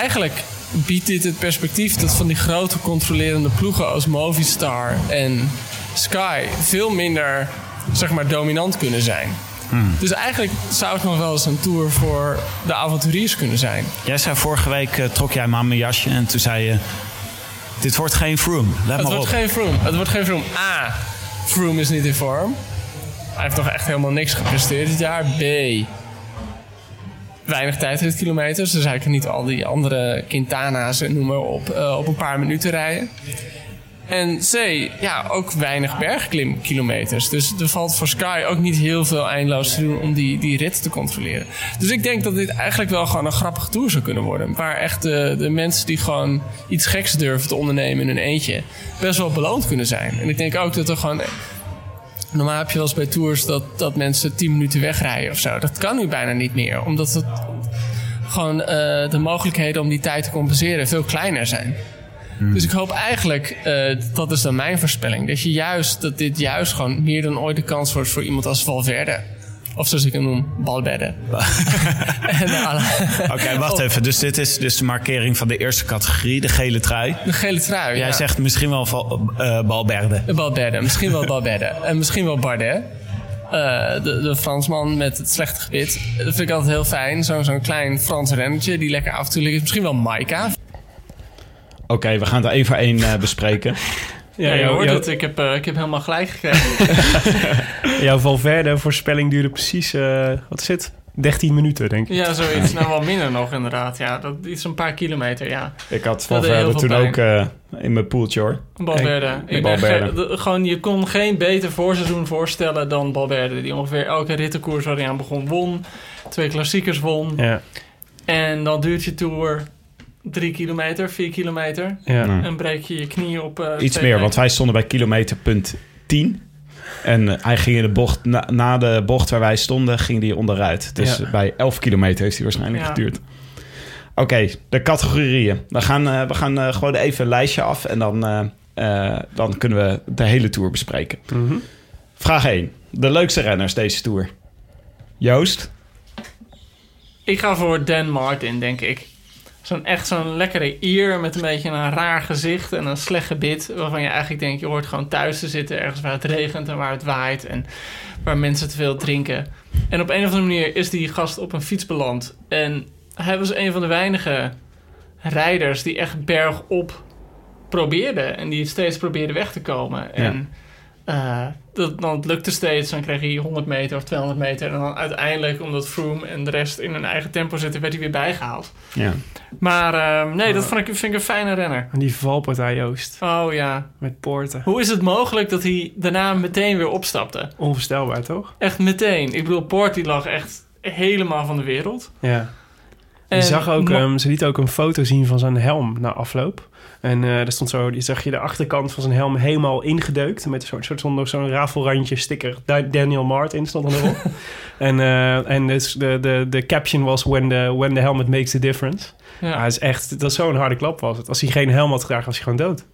[SPEAKER 7] eigenlijk biedt dit het perspectief dat van die grote controlerende ploegen als Movistar en Sky veel minder zeg maar, dominant kunnen zijn. Dus eigenlijk zou het nog wel eens een tour voor de avonturiers kunnen zijn.
[SPEAKER 8] Jij zei vorige week, eh, trok jij maar mijn jasje en toen zei je... Dit wordt geen Froome, let
[SPEAKER 7] Het
[SPEAKER 8] maar
[SPEAKER 7] wordt
[SPEAKER 8] op.
[SPEAKER 7] geen Froome. Het wordt geen Froome. A. Froome is niet in vorm. Hij heeft nog echt helemaal niks gepresteerd dit jaar. B. Weinig tijdritkilometers. Dus hij kan niet al die andere Quintana's en noem maar op eh, op een paar minuten rijden. En C. Ja, ook weinig bergklimkilometers. Dus er valt voor Sky ook niet heel veel eindeloos te doen om die, die rit te controleren. Dus ik denk dat dit eigenlijk wel gewoon een grappige tour zou kunnen worden. Waar echt de, de mensen die gewoon iets geks durven te ondernemen in hun eentje... best wel beloond kunnen zijn. En ik denk ook dat er gewoon... Normaal heb je wel eens bij tours dat, dat mensen 10 minuten wegrijden of zo. Dat kan nu bijna niet meer. Omdat het gewoon eh, de mogelijkheden om die tijd te compenseren veel kleiner zijn. Dus ik hoop eigenlijk, eh, dat is dan mijn voorspelling, dat je juist dat dit juist gewoon meer dan ooit de kans wordt voor iemand als Valverde. Of zoals ik hem noem, Balberde. en, eh,
[SPEAKER 8] Oké, wacht even. Dus dit is dus de markering van de eerste categorie, de gele trui.
[SPEAKER 7] De gele trui.
[SPEAKER 8] Jij
[SPEAKER 7] ja.
[SPEAKER 8] zegt misschien wel Val- eh, Balberde.
[SPEAKER 7] Balberde, misschien wel Balberde. en misschien wel Bardet. Eh, de, de Fransman met het slechte gebit. Dat vind ik altijd heel fijn. Zo'n zo'n klein Frans rennertje die lekker af en toe ligt. Misschien wel Maika.
[SPEAKER 3] Oké, we gaan het er één voor één eh, bespreken.
[SPEAKER 4] Ja,
[SPEAKER 7] je hoort het. Ik heb, eh, ik heb helemaal gelijk gekregen.
[SPEAKER 4] jouw Valverde-voorspelling duurde precies, eh, wat is het? 13 minuten, denk ik.
[SPEAKER 7] ja, zoiets. Nou, wel minder nog inderdaad. Ja, dat is een paar kilometer, ja.
[SPEAKER 3] Ik had Valverde toen ook eh, in mijn poeltje hoor.
[SPEAKER 7] Balberde. Ik de- gewoon, je kon geen beter voorseizoen voorstellen dan Balberde. Die ongeveer elke rittenkoers waar hij aan begon won. Twee klassiekers won.
[SPEAKER 4] Ja,
[SPEAKER 7] En dan duurt je tour drie kilometer, vier kilometer.
[SPEAKER 4] ja.
[SPEAKER 7] En breek je je knieën op... eh,
[SPEAKER 3] Iets meer, want wij stonden bij kilometer punt 10. En eh, hij ging in de bocht, na, na de bocht waar wij stonden, ging hij onderuit. Dus
[SPEAKER 4] Ja.
[SPEAKER 3] bij 11 kilometer heeft hij waarschijnlijk
[SPEAKER 7] Ja.
[SPEAKER 3] geduurd. Oké, de categorieën. We gaan, eh, we gaan eh, gewoon even een lijstje af en dan, eh, eh, dan kunnen we de hele tour bespreken.
[SPEAKER 4] Mhm.
[SPEAKER 3] Vraag 1. De leukste renners deze tour. Joost?
[SPEAKER 7] Ik ga voor Dan Martin, denk ik. Zo'n echt zo'n lekkere ier met een beetje een raar gezicht en een slecht gebit. Waarvan je eigenlijk denkt, je hoort gewoon thuis te zitten ergens waar het regent en waar het waait. En waar mensen te veel drinken. En op een of andere manier is die gast op een fiets beland. En hij was een van de weinige rijders die echt bergop probeerde. En die steeds probeerde weg te komen. En eh, dat, dan lukte steeds. Dan kreeg hij 100 meter of 200 meter. En dan uiteindelijk, omdat Froome en de rest in hun eigen tempo zitten, werd hij weer bijgehaald.
[SPEAKER 3] Ja.
[SPEAKER 7] Maar eh, nee, dat vond ik, vind ik een fijne renner.
[SPEAKER 4] En die valpartij, Joost,
[SPEAKER 7] Oh ja.
[SPEAKER 4] met Poorten.
[SPEAKER 7] Hoe is het mogelijk dat hij daarna meteen weer opstapte?
[SPEAKER 4] Onvoorstelbaar, toch?
[SPEAKER 7] Echt meteen. Ik bedoel, Poort die lag echt helemaal van de wereld.
[SPEAKER 4] Ja. Je
[SPEAKER 7] En
[SPEAKER 4] zag ook, ehm, ze liet ook een foto zien van zijn helm na afloop. En eh er stond zo, die zag je de achterkant van zijn helm helemaal ingedeukt. Met een soort, soort zo'n zo'n rafelrandje sticker. Da- Daniel Martin stond er nog op. en en en dus de, de, de caption was: when the, when the helmet makes the difference. Ja.
[SPEAKER 7] Ja.
[SPEAKER 4] het is echt, dat is zo'n harde klap was het. Als hij geen helm had gedragen, was hij gewoon dood.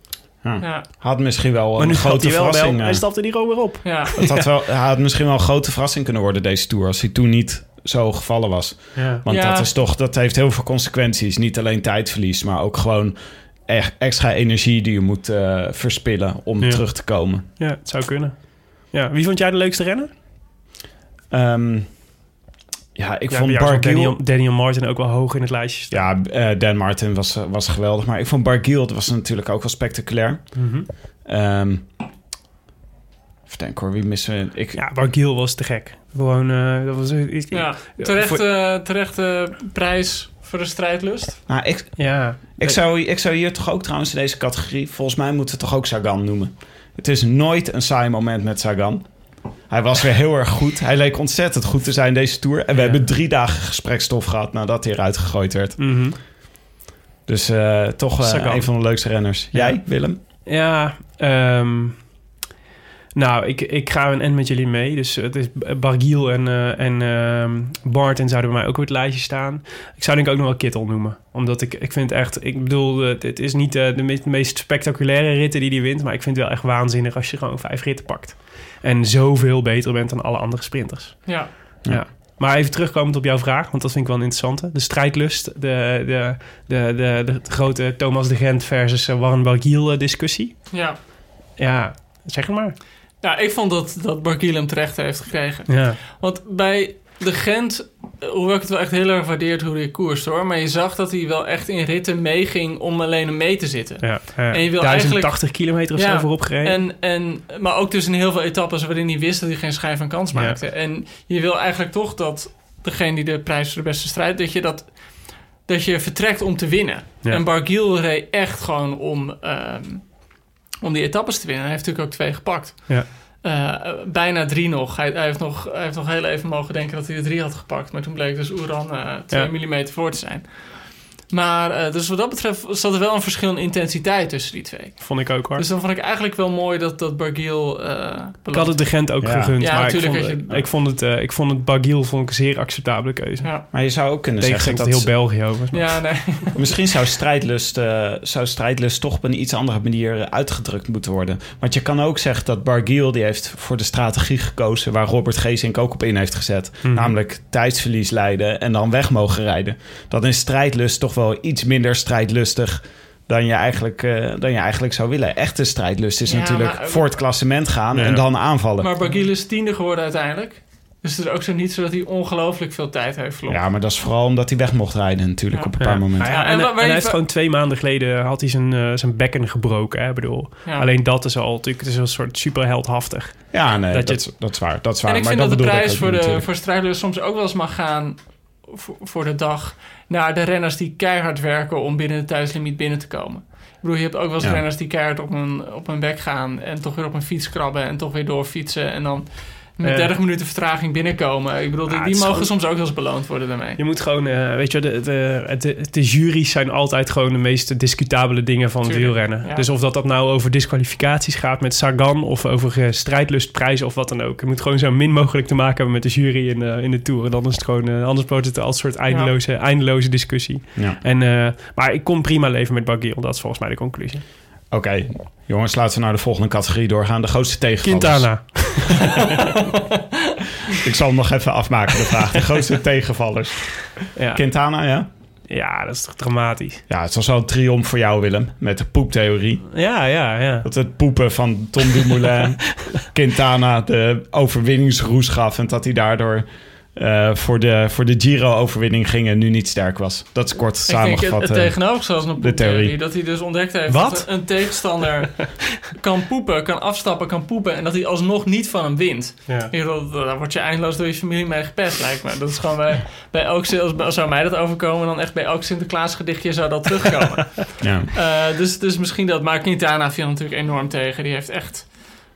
[SPEAKER 7] Ja.
[SPEAKER 3] Had misschien wel
[SPEAKER 4] Maar
[SPEAKER 3] een
[SPEAKER 4] nu
[SPEAKER 3] grote
[SPEAKER 4] hij wel,
[SPEAKER 3] verrassing.
[SPEAKER 4] wel
[SPEAKER 3] eh,
[SPEAKER 4] hij stapte er gewoon weer op.
[SPEAKER 7] ja.
[SPEAKER 3] Het had, wel, hij had misschien wel een grote verrassing kunnen worden deze tour als hij toen niet zo gevallen was.
[SPEAKER 4] Ja.
[SPEAKER 3] Want
[SPEAKER 7] Ja.
[SPEAKER 3] dat is toch, dat heeft heel veel consequenties. Niet alleen tijdverlies, maar ook gewoon echt extra energie die je moet eh, verspillen om
[SPEAKER 4] Ja.
[SPEAKER 3] terug te komen.
[SPEAKER 4] ja, het zou kunnen. Ja, wie vond jij de leukste renner?
[SPEAKER 3] Ehm, ja, ik
[SPEAKER 4] Ja,
[SPEAKER 3] vond Barguil...
[SPEAKER 4] Daniel, Daniel Martin ook wel hoog in het lijstje staan.
[SPEAKER 3] Ja, eh, Dan Martin was, eh, was geweldig. Maar ik vond Barguil dat was natuurlijk ook wel spectaculair.
[SPEAKER 4] Mhm.
[SPEAKER 3] Ehm denken hoor, wie missen we? Ik,
[SPEAKER 4] Ja, Barguil was te gek. Gewoon, eh, dat was iets.
[SPEAKER 7] ja. Terecht,
[SPEAKER 4] voor-
[SPEAKER 7] eh, terechte prijs voor de strijdlust.
[SPEAKER 3] nou, ik,
[SPEAKER 4] Ja,
[SPEAKER 3] Ik zou, ik zou hier toch ook trouwens in deze categorie... Volgens mij moeten we toch ook Sagan noemen. Het is nooit een saai moment met Sagan. Hij was weer heel erg goed. Hij leek ontzettend goed te zijn deze Tour. En we hebben drie dagen gesprekstof gehad nadat hij eruit gegooid werd.
[SPEAKER 4] Mhm.
[SPEAKER 3] Dus eh, toch eh, een van de leukste renners. Jij, Willem?
[SPEAKER 4] Ja, ehm, nou, ik, ik ga een end met jullie mee. Dus het is Bargiel en, eh en ehm, Barton zouden bij mij ook op het lijstje staan. Ik zou denk ik ook nog wel Kittel noemen. Omdat ik, ik vind echt... Ik bedoel, het, het is niet eh, de me- meest spectaculaire ritten die hij wint... maar ik vind het wel echt waanzinnig als je gewoon vijf ritten pakt. En zoveel beter bent dan alle andere sprinters.
[SPEAKER 7] Ja.
[SPEAKER 4] Ja. Maar even terugkomend op jouw vraag, want dat vind ik wel een interessante. De strijdlust, de, de, de, de, de, grote Thomas de Gent versus eh, Warren Bargiel eh, discussie.
[SPEAKER 7] Ja.
[SPEAKER 4] Ja, zeg het maar.
[SPEAKER 7] Ja, ik vond dat, dat hem terecht heeft gekregen.
[SPEAKER 4] Ja.
[SPEAKER 7] Want bij de Gent, hoewel ik het wel echt heel erg waardeerd hoe hij koerst hoor. Maar je zag dat hij wel echt in ritten meeging om alleen mee te zitten.
[SPEAKER 4] Ja, ja.
[SPEAKER 7] En je wil
[SPEAKER 4] 1080
[SPEAKER 7] eigenlijk-
[SPEAKER 4] kilometer of
[SPEAKER 7] Ja,
[SPEAKER 4] zo voorop gereden.
[SPEAKER 7] En, en, maar ook dus in heel veel etappes waarin hij wist dat hij geen schijn van kans
[SPEAKER 4] Ja.
[SPEAKER 7] maakte. En je wil eigenlijk toch dat degene die de prijs voor de beste strijd, dat je dat dat je vertrekt om te winnen. En Bargiel reed echt gewoon om, ehm, om die etappes te winnen. Hij heeft natuurlijk ook twee gepakt.
[SPEAKER 4] Ja.
[SPEAKER 7] Eh, bijna drie nog. Hij, hij, heeft nog. hij heeft nog heel even mogen denken dat hij er drie had gepakt. Maar toen bleek dus Oeran 2
[SPEAKER 4] Ja.
[SPEAKER 7] mm voor te zijn. Maar eh, dus wat dat betreft zat er wel een verschil in intensiteit tussen die twee.
[SPEAKER 4] Vond ik ook hoor.
[SPEAKER 7] Dus dan vond ik eigenlijk wel mooi dat, dat Bargiel... eh
[SPEAKER 4] ik had het de Gent ook
[SPEAKER 3] Ja.
[SPEAKER 4] gegund,
[SPEAKER 7] Ja,
[SPEAKER 4] maar ik
[SPEAKER 7] natuurlijk
[SPEAKER 4] vond,
[SPEAKER 7] had je-
[SPEAKER 4] ik, vond het, eh, ik vond het Bargiel vond ik een zeer acceptabele keuze.
[SPEAKER 7] Ja,
[SPEAKER 3] Maar je zou ook kunnen
[SPEAKER 4] Tegen
[SPEAKER 3] zeggen
[SPEAKER 4] dat
[SPEAKER 3] dat...
[SPEAKER 4] heel België over.
[SPEAKER 7] ja nee.
[SPEAKER 3] Misschien zou strijdlust, eh, zou strijdlust toch op een iets andere manier uitgedrukt moeten worden. Want je kan ook zeggen dat Bargiel die heeft voor de strategie gekozen... waar Robert Geesink ook op in heeft gezet.
[SPEAKER 4] Mhm.
[SPEAKER 3] Namelijk tijdsverlies leiden en dan weg mogen rijden. Dan is strijdlust toch wel iets minder strijdlustig... Dan je, eigenlijk, eh, dan je eigenlijk zou willen. Echte strijdlust is
[SPEAKER 7] Ja,
[SPEAKER 3] natuurlijk
[SPEAKER 7] maar-
[SPEAKER 3] voor het klassement gaan en dan aanvallen.
[SPEAKER 7] Maar Bargiel is tiende geworden uiteindelijk. Dus het is ook zo niet zo dat hij ongelooflijk veel tijd heeft verloren.
[SPEAKER 3] Ja, maar dat is vooral omdat hij weg mocht rijden natuurlijk
[SPEAKER 7] Ja.
[SPEAKER 3] op een paar momenten.
[SPEAKER 4] Ja,
[SPEAKER 7] Ja,
[SPEAKER 4] en,
[SPEAKER 7] en wa-
[SPEAKER 4] en
[SPEAKER 7] waar
[SPEAKER 4] hij heeft
[SPEAKER 7] va-
[SPEAKER 4] gewoon twee maanden geleden had hij zijn, eh, zijn bekken gebroken. Hè? Ik bedoel,
[SPEAKER 7] Ja.
[SPEAKER 4] Alleen dat is al natuurlijk het is een soort superheldhaftig.
[SPEAKER 3] Ja, nee,
[SPEAKER 4] Dat
[SPEAKER 3] dat,
[SPEAKER 4] je-
[SPEAKER 3] dat, is waar. Dat is waar.
[SPEAKER 7] En ik
[SPEAKER 3] maar
[SPEAKER 7] vind dat, de prijs voor, de,
[SPEAKER 3] natuurlijk.
[SPEAKER 7] voor strijdlust soms ook wel eens mag gaan voor, voor de dag naar de renners die keihard werken om binnen de tijdslimiet binnen te komen. Ik bedoel, je hebt ook wel eens
[SPEAKER 3] Ja.
[SPEAKER 7] renners die keihard op een, op een bek gaan en toch weer op een fiets krabben en toch weer doorfietsen en dan met
[SPEAKER 4] Ja.
[SPEAKER 7] 30 minuten vertraging binnenkomen. Ik bedoel, die,
[SPEAKER 4] Ah, het
[SPEAKER 7] die mogen
[SPEAKER 4] gewoon-
[SPEAKER 7] soms ook wel eens beloond worden daarmee.
[SPEAKER 4] Je moet gewoon, eh, weet je, de, de, de, de jury's zijn altijd gewoon de meest discutabele dingen van het
[SPEAKER 7] Tuurlijk,
[SPEAKER 4] wielrennen.
[SPEAKER 7] ja.
[SPEAKER 4] Dus of dat, dat nou over disqualificaties gaat met Sagan of over eh, strijdlustprijzen of wat dan ook. Je moet gewoon zo min mogelijk te maken hebben met de jury in, de in de Tour. En dan is het gewoon, eh, anders wordt het als een soort eindeloze, eindeloze discussie.
[SPEAKER 3] Ja.
[SPEAKER 4] En, eh, maar ik kon prima leven met Barguil, dat is volgens mij de conclusie.
[SPEAKER 3] Oké, jongens, laten we naar de volgende categorie doorgaan. De grootste tegenvallers.
[SPEAKER 4] Quintana.
[SPEAKER 3] Ik zal hem nog even afmaken, de vraag. De grootste tegenvallers.
[SPEAKER 4] Ja.
[SPEAKER 3] Quintana, ja?
[SPEAKER 4] ja, dat is toch dramatisch.
[SPEAKER 3] Ja, het was wel een triomf voor jou, Willem. Met de poeptheorie.
[SPEAKER 4] Ja, ja, ja.
[SPEAKER 3] Dat het poepen van Tom Dumoulin Quintana de overwinningsroes gaf. En dat hij daardoor eh, voor, de, voor de Giro-overwinning ging en nu niet sterk was. Dat is kort
[SPEAKER 7] Ik denk
[SPEAKER 3] samengevat.
[SPEAKER 7] het, het
[SPEAKER 3] eh.
[SPEAKER 7] tegenovergestelde van
[SPEAKER 3] de theorie.
[SPEAKER 7] theorie. Dat hij dus ontdekt heeft
[SPEAKER 4] Wat?
[SPEAKER 7] dat een tegenstander kan poepen, kan afstappen, kan poepen. En dat hij alsnog niet van hem wint.
[SPEAKER 4] ja.
[SPEAKER 7] Daar word je eindeloos door je familie mee gepest, lijkt me. Dat is gewoon bij, bij elk, als zou mij dat overkomen, dan echt bij elk Sinterklaas gedichtje zou dat terugkomen.
[SPEAKER 3] ja.
[SPEAKER 7] Eh, dus, dus misschien dat. Maar Quintana viel natuurlijk enorm tegen. Die heeft echt.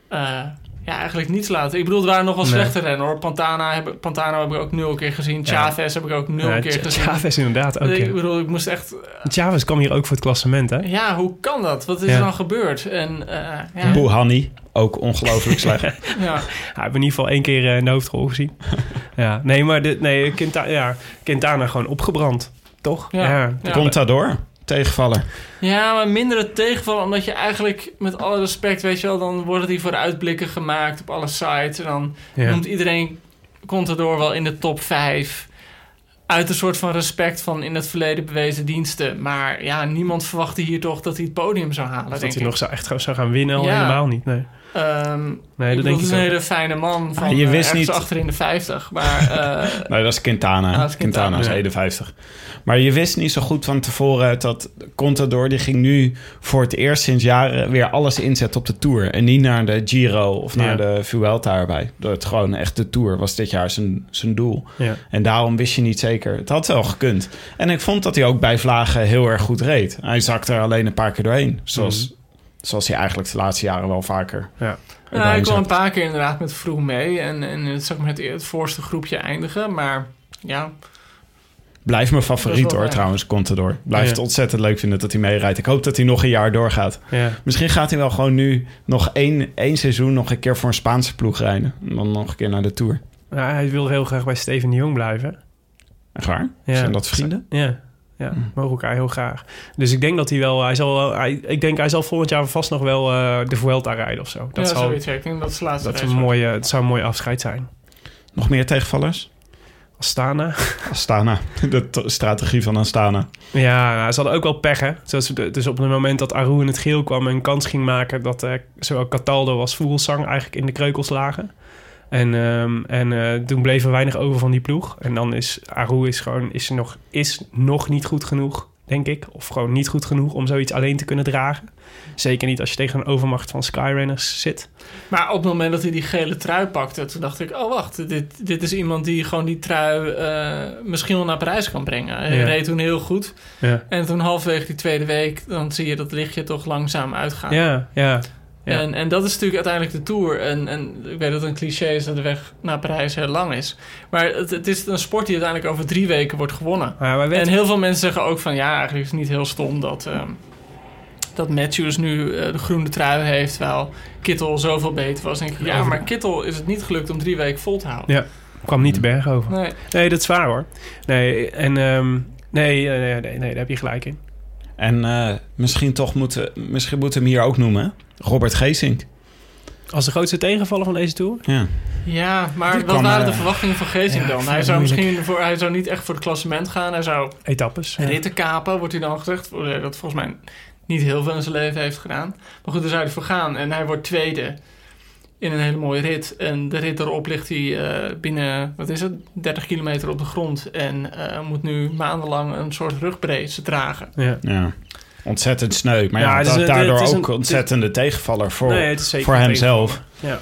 [SPEAKER 7] eh, ja, eigenlijk niets laten. Ik bedoel, er waren nog wel
[SPEAKER 4] Nee.
[SPEAKER 7] slechte rennen hoor. Pantana heb, Pantano heb ik ook nul keer gezien. Chavez heb ik ook nul
[SPEAKER 4] Ja,
[SPEAKER 7] keer
[SPEAKER 4] Ch-
[SPEAKER 7] gezien.
[SPEAKER 4] Chavez inderdaad ook.
[SPEAKER 7] Ik bedoel, ik moest echt.
[SPEAKER 4] Chavez kwam hier ook voor het klassement, hè?
[SPEAKER 7] Ja, hoe kan dat? Wat is
[SPEAKER 4] Ja.
[SPEAKER 7] er dan gebeurd? En eh, ja,
[SPEAKER 3] Boehani, ook ongelooflijk slecht.
[SPEAKER 7] ja.
[SPEAKER 4] Ja, ik heb in ieder geval één keer eh, in de hoofdrol gezien. ja, nee, maar dit, nee, Quinta, ja, Quintana gewoon opgebrand, toch?
[SPEAKER 7] Ja. Ja.
[SPEAKER 3] Contador, tegenvaller.
[SPEAKER 7] Ja, maar mindere tegenvallen, omdat je eigenlijk met alle respect, weet je wel, dan worden die vooruitblikken gemaakt op alle sites. En dan
[SPEAKER 4] Ja.
[SPEAKER 7] noemt iedereen Contador wel in de top 5. Uit een soort van respect van in het verleden bewezen diensten. Maar ja, niemand verwachtte hier toch dat hij het podium zou halen,
[SPEAKER 4] Of dat hij nog zou, echt zou gaan winnen, al
[SPEAKER 7] Ja.
[SPEAKER 4] helemaal niet. Nee,
[SPEAKER 7] Ehm,
[SPEAKER 4] nee dat denk ik
[SPEAKER 7] een hele fijne man van
[SPEAKER 3] Ah, je
[SPEAKER 7] eh,
[SPEAKER 3] wist
[SPEAKER 7] ergens
[SPEAKER 3] niet-
[SPEAKER 7] achter in de 50. Maar eh,
[SPEAKER 3] Nee, dat is Quintana.
[SPEAKER 7] Ah, dat is Quintana,
[SPEAKER 3] Quintana is
[SPEAKER 4] ja.
[SPEAKER 3] 51. Maar je wist niet zo goed van tevoren dat Contador... die ging nu voor het eerst sinds jaren weer alles inzetten op de Tour. En niet naar de Giro of naar
[SPEAKER 4] Ja.
[SPEAKER 3] de Vuelta erbij. Dat het gewoon echt de Tour was dit jaar zijn, zijn doel.
[SPEAKER 4] Ja.
[SPEAKER 3] En daarom wist je niet zeker. Het had wel gekund. En ik vond dat hij ook bij Vlagen heel erg goed reed. Hij zakte er alleen een paar keer doorheen. Zoals,
[SPEAKER 4] Mhm.
[SPEAKER 3] Zoals hij eigenlijk de laatste jaren wel vaker
[SPEAKER 4] Ja.
[SPEAKER 3] Erbij
[SPEAKER 7] ik kwam een paar keer inderdaad met vroeg mee. En, en het, zeg maar, het, het voorste groepje eindigen. Maar ja,
[SPEAKER 3] Blijft mijn favoriet hoor, trouwens, Contador. Blijf
[SPEAKER 4] Ja.
[SPEAKER 3] het ontzettend leuk vinden dat hij meerijdt. Ik hoop dat hij nog een jaar doorgaat.
[SPEAKER 4] Ja.
[SPEAKER 3] Misschien gaat hij wel gewoon nu nog één, één seizoen nog een keer voor een Spaanse ploeg rijden. En dan nog een keer naar de Tour.
[SPEAKER 4] Ja, hij wil heel graag bij Steven de Jong blijven.
[SPEAKER 3] Echt waar?
[SPEAKER 4] Ja.
[SPEAKER 3] Zijn dat vrienden?
[SPEAKER 4] Ja, ja mogen elkaar heel graag. Dus ik denk dat hij wel... Hij zal, wel- hij, ik denk hij zal volgend jaar vast nog wel eh, de Vuelta rijden of zo. Dat,
[SPEAKER 7] ja,
[SPEAKER 4] zal,
[SPEAKER 7] zoiets. Ik denk dat het zijn laatste
[SPEAKER 4] dat is een mooie, het zou een mooi afscheid zijn.
[SPEAKER 3] Nog meer tegenvallers?
[SPEAKER 4] Astana.
[SPEAKER 3] Astana. De strategie van Astana.
[SPEAKER 4] Ja, nou, ze hadden ook wel pech, hè. Zoals, dus op het moment dat Aru in het geel kwam en een kans ging maken... dat eh, zowel Cataldo als Vogelsang eigenlijk in de kreukels lagen. En, ehm, en eh, toen bleef er weinig over van die ploeg. En dan is Aru is gewoon is nog, is nog niet goed genoeg, denk ik. Of gewoon niet goed genoeg om zoiets alleen te kunnen dragen. Zeker niet als je tegen een overmacht van Skyrunners zit.
[SPEAKER 7] Maar op het moment dat hij die gele trui pakte, toen dacht ik: oh wacht, dit, dit is iemand die gewoon die trui eh, misschien wel naar Parijs kan brengen. Hij
[SPEAKER 4] Ja.
[SPEAKER 7] reed toen heel goed.
[SPEAKER 4] Ja,
[SPEAKER 7] En toen halverwege die tweede week, dan zie je dat lichtje toch langzaam uitgaan.
[SPEAKER 4] ja, ja. Ja.
[SPEAKER 7] En, en dat is natuurlijk uiteindelijk de Tour. En, en ik weet dat het een cliché is dat de weg naar Parijs heel lang is. Maar het, het is een sport die uiteindelijk over drie weken wordt gewonnen.
[SPEAKER 4] Maar
[SPEAKER 7] En heel veel mensen zeggen ook van... ja, eigenlijk is het niet heel stom dat, ehm, dat Matthews nu eh, de groene trui heeft... terwijl Kittel zoveel beter was. Ik, ja, maar Kittel is het niet gelukt om drie weken vol te houden.
[SPEAKER 4] Ja. kwam niet de berg over.
[SPEAKER 7] Nee.
[SPEAKER 4] Nee, dat is waar hoor. Nee, en ehm, nee, nee, nee, nee, nee, daar heb je gelijk in.
[SPEAKER 3] En eh, misschien toch moeten, misschien moeten we hem hier ook noemen. Robert Geesink.
[SPEAKER 4] Als de grootste tegenvaller van deze tour?
[SPEAKER 3] Ja.
[SPEAKER 7] Ja, maar
[SPEAKER 3] Die
[SPEAKER 7] wat waren
[SPEAKER 3] eh,
[SPEAKER 7] de verwachtingen van Geesink
[SPEAKER 4] ja,
[SPEAKER 7] dan? Hij zou
[SPEAKER 4] moeilijk.
[SPEAKER 7] misschien voor, hij zou niet echt voor het klassement gaan. Hij zou
[SPEAKER 4] Etappes. ja.
[SPEAKER 7] ritten kapen, wordt hij dan gezegd. Voor- Dat volgens mij niet heel veel in zijn leven heeft gedaan. Maar goed, daar zou hij voor gaan. En hij wordt tweede in een hele mooie rit. En de rit erop ligt hij eh, binnen, wat is het, 30 kilometer op de grond. En eh, moet nu maandenlang een soort rugbrace dragen.
[SPEAKER 4] Ja.
[SPEAKER 3] ja. Ontzettend sneu. Maar
[SPEAKER 4] Ja, is
[SPEAKER 3] daardoor
[SPEAKER 4] het is een-
[SPEAKER 3] ook ontzettende tegenvaller voor,
[SPEAKER 4] Nee,
[SPEAKER 3] voor hemzelf.
[SPEAKER 4] Ja.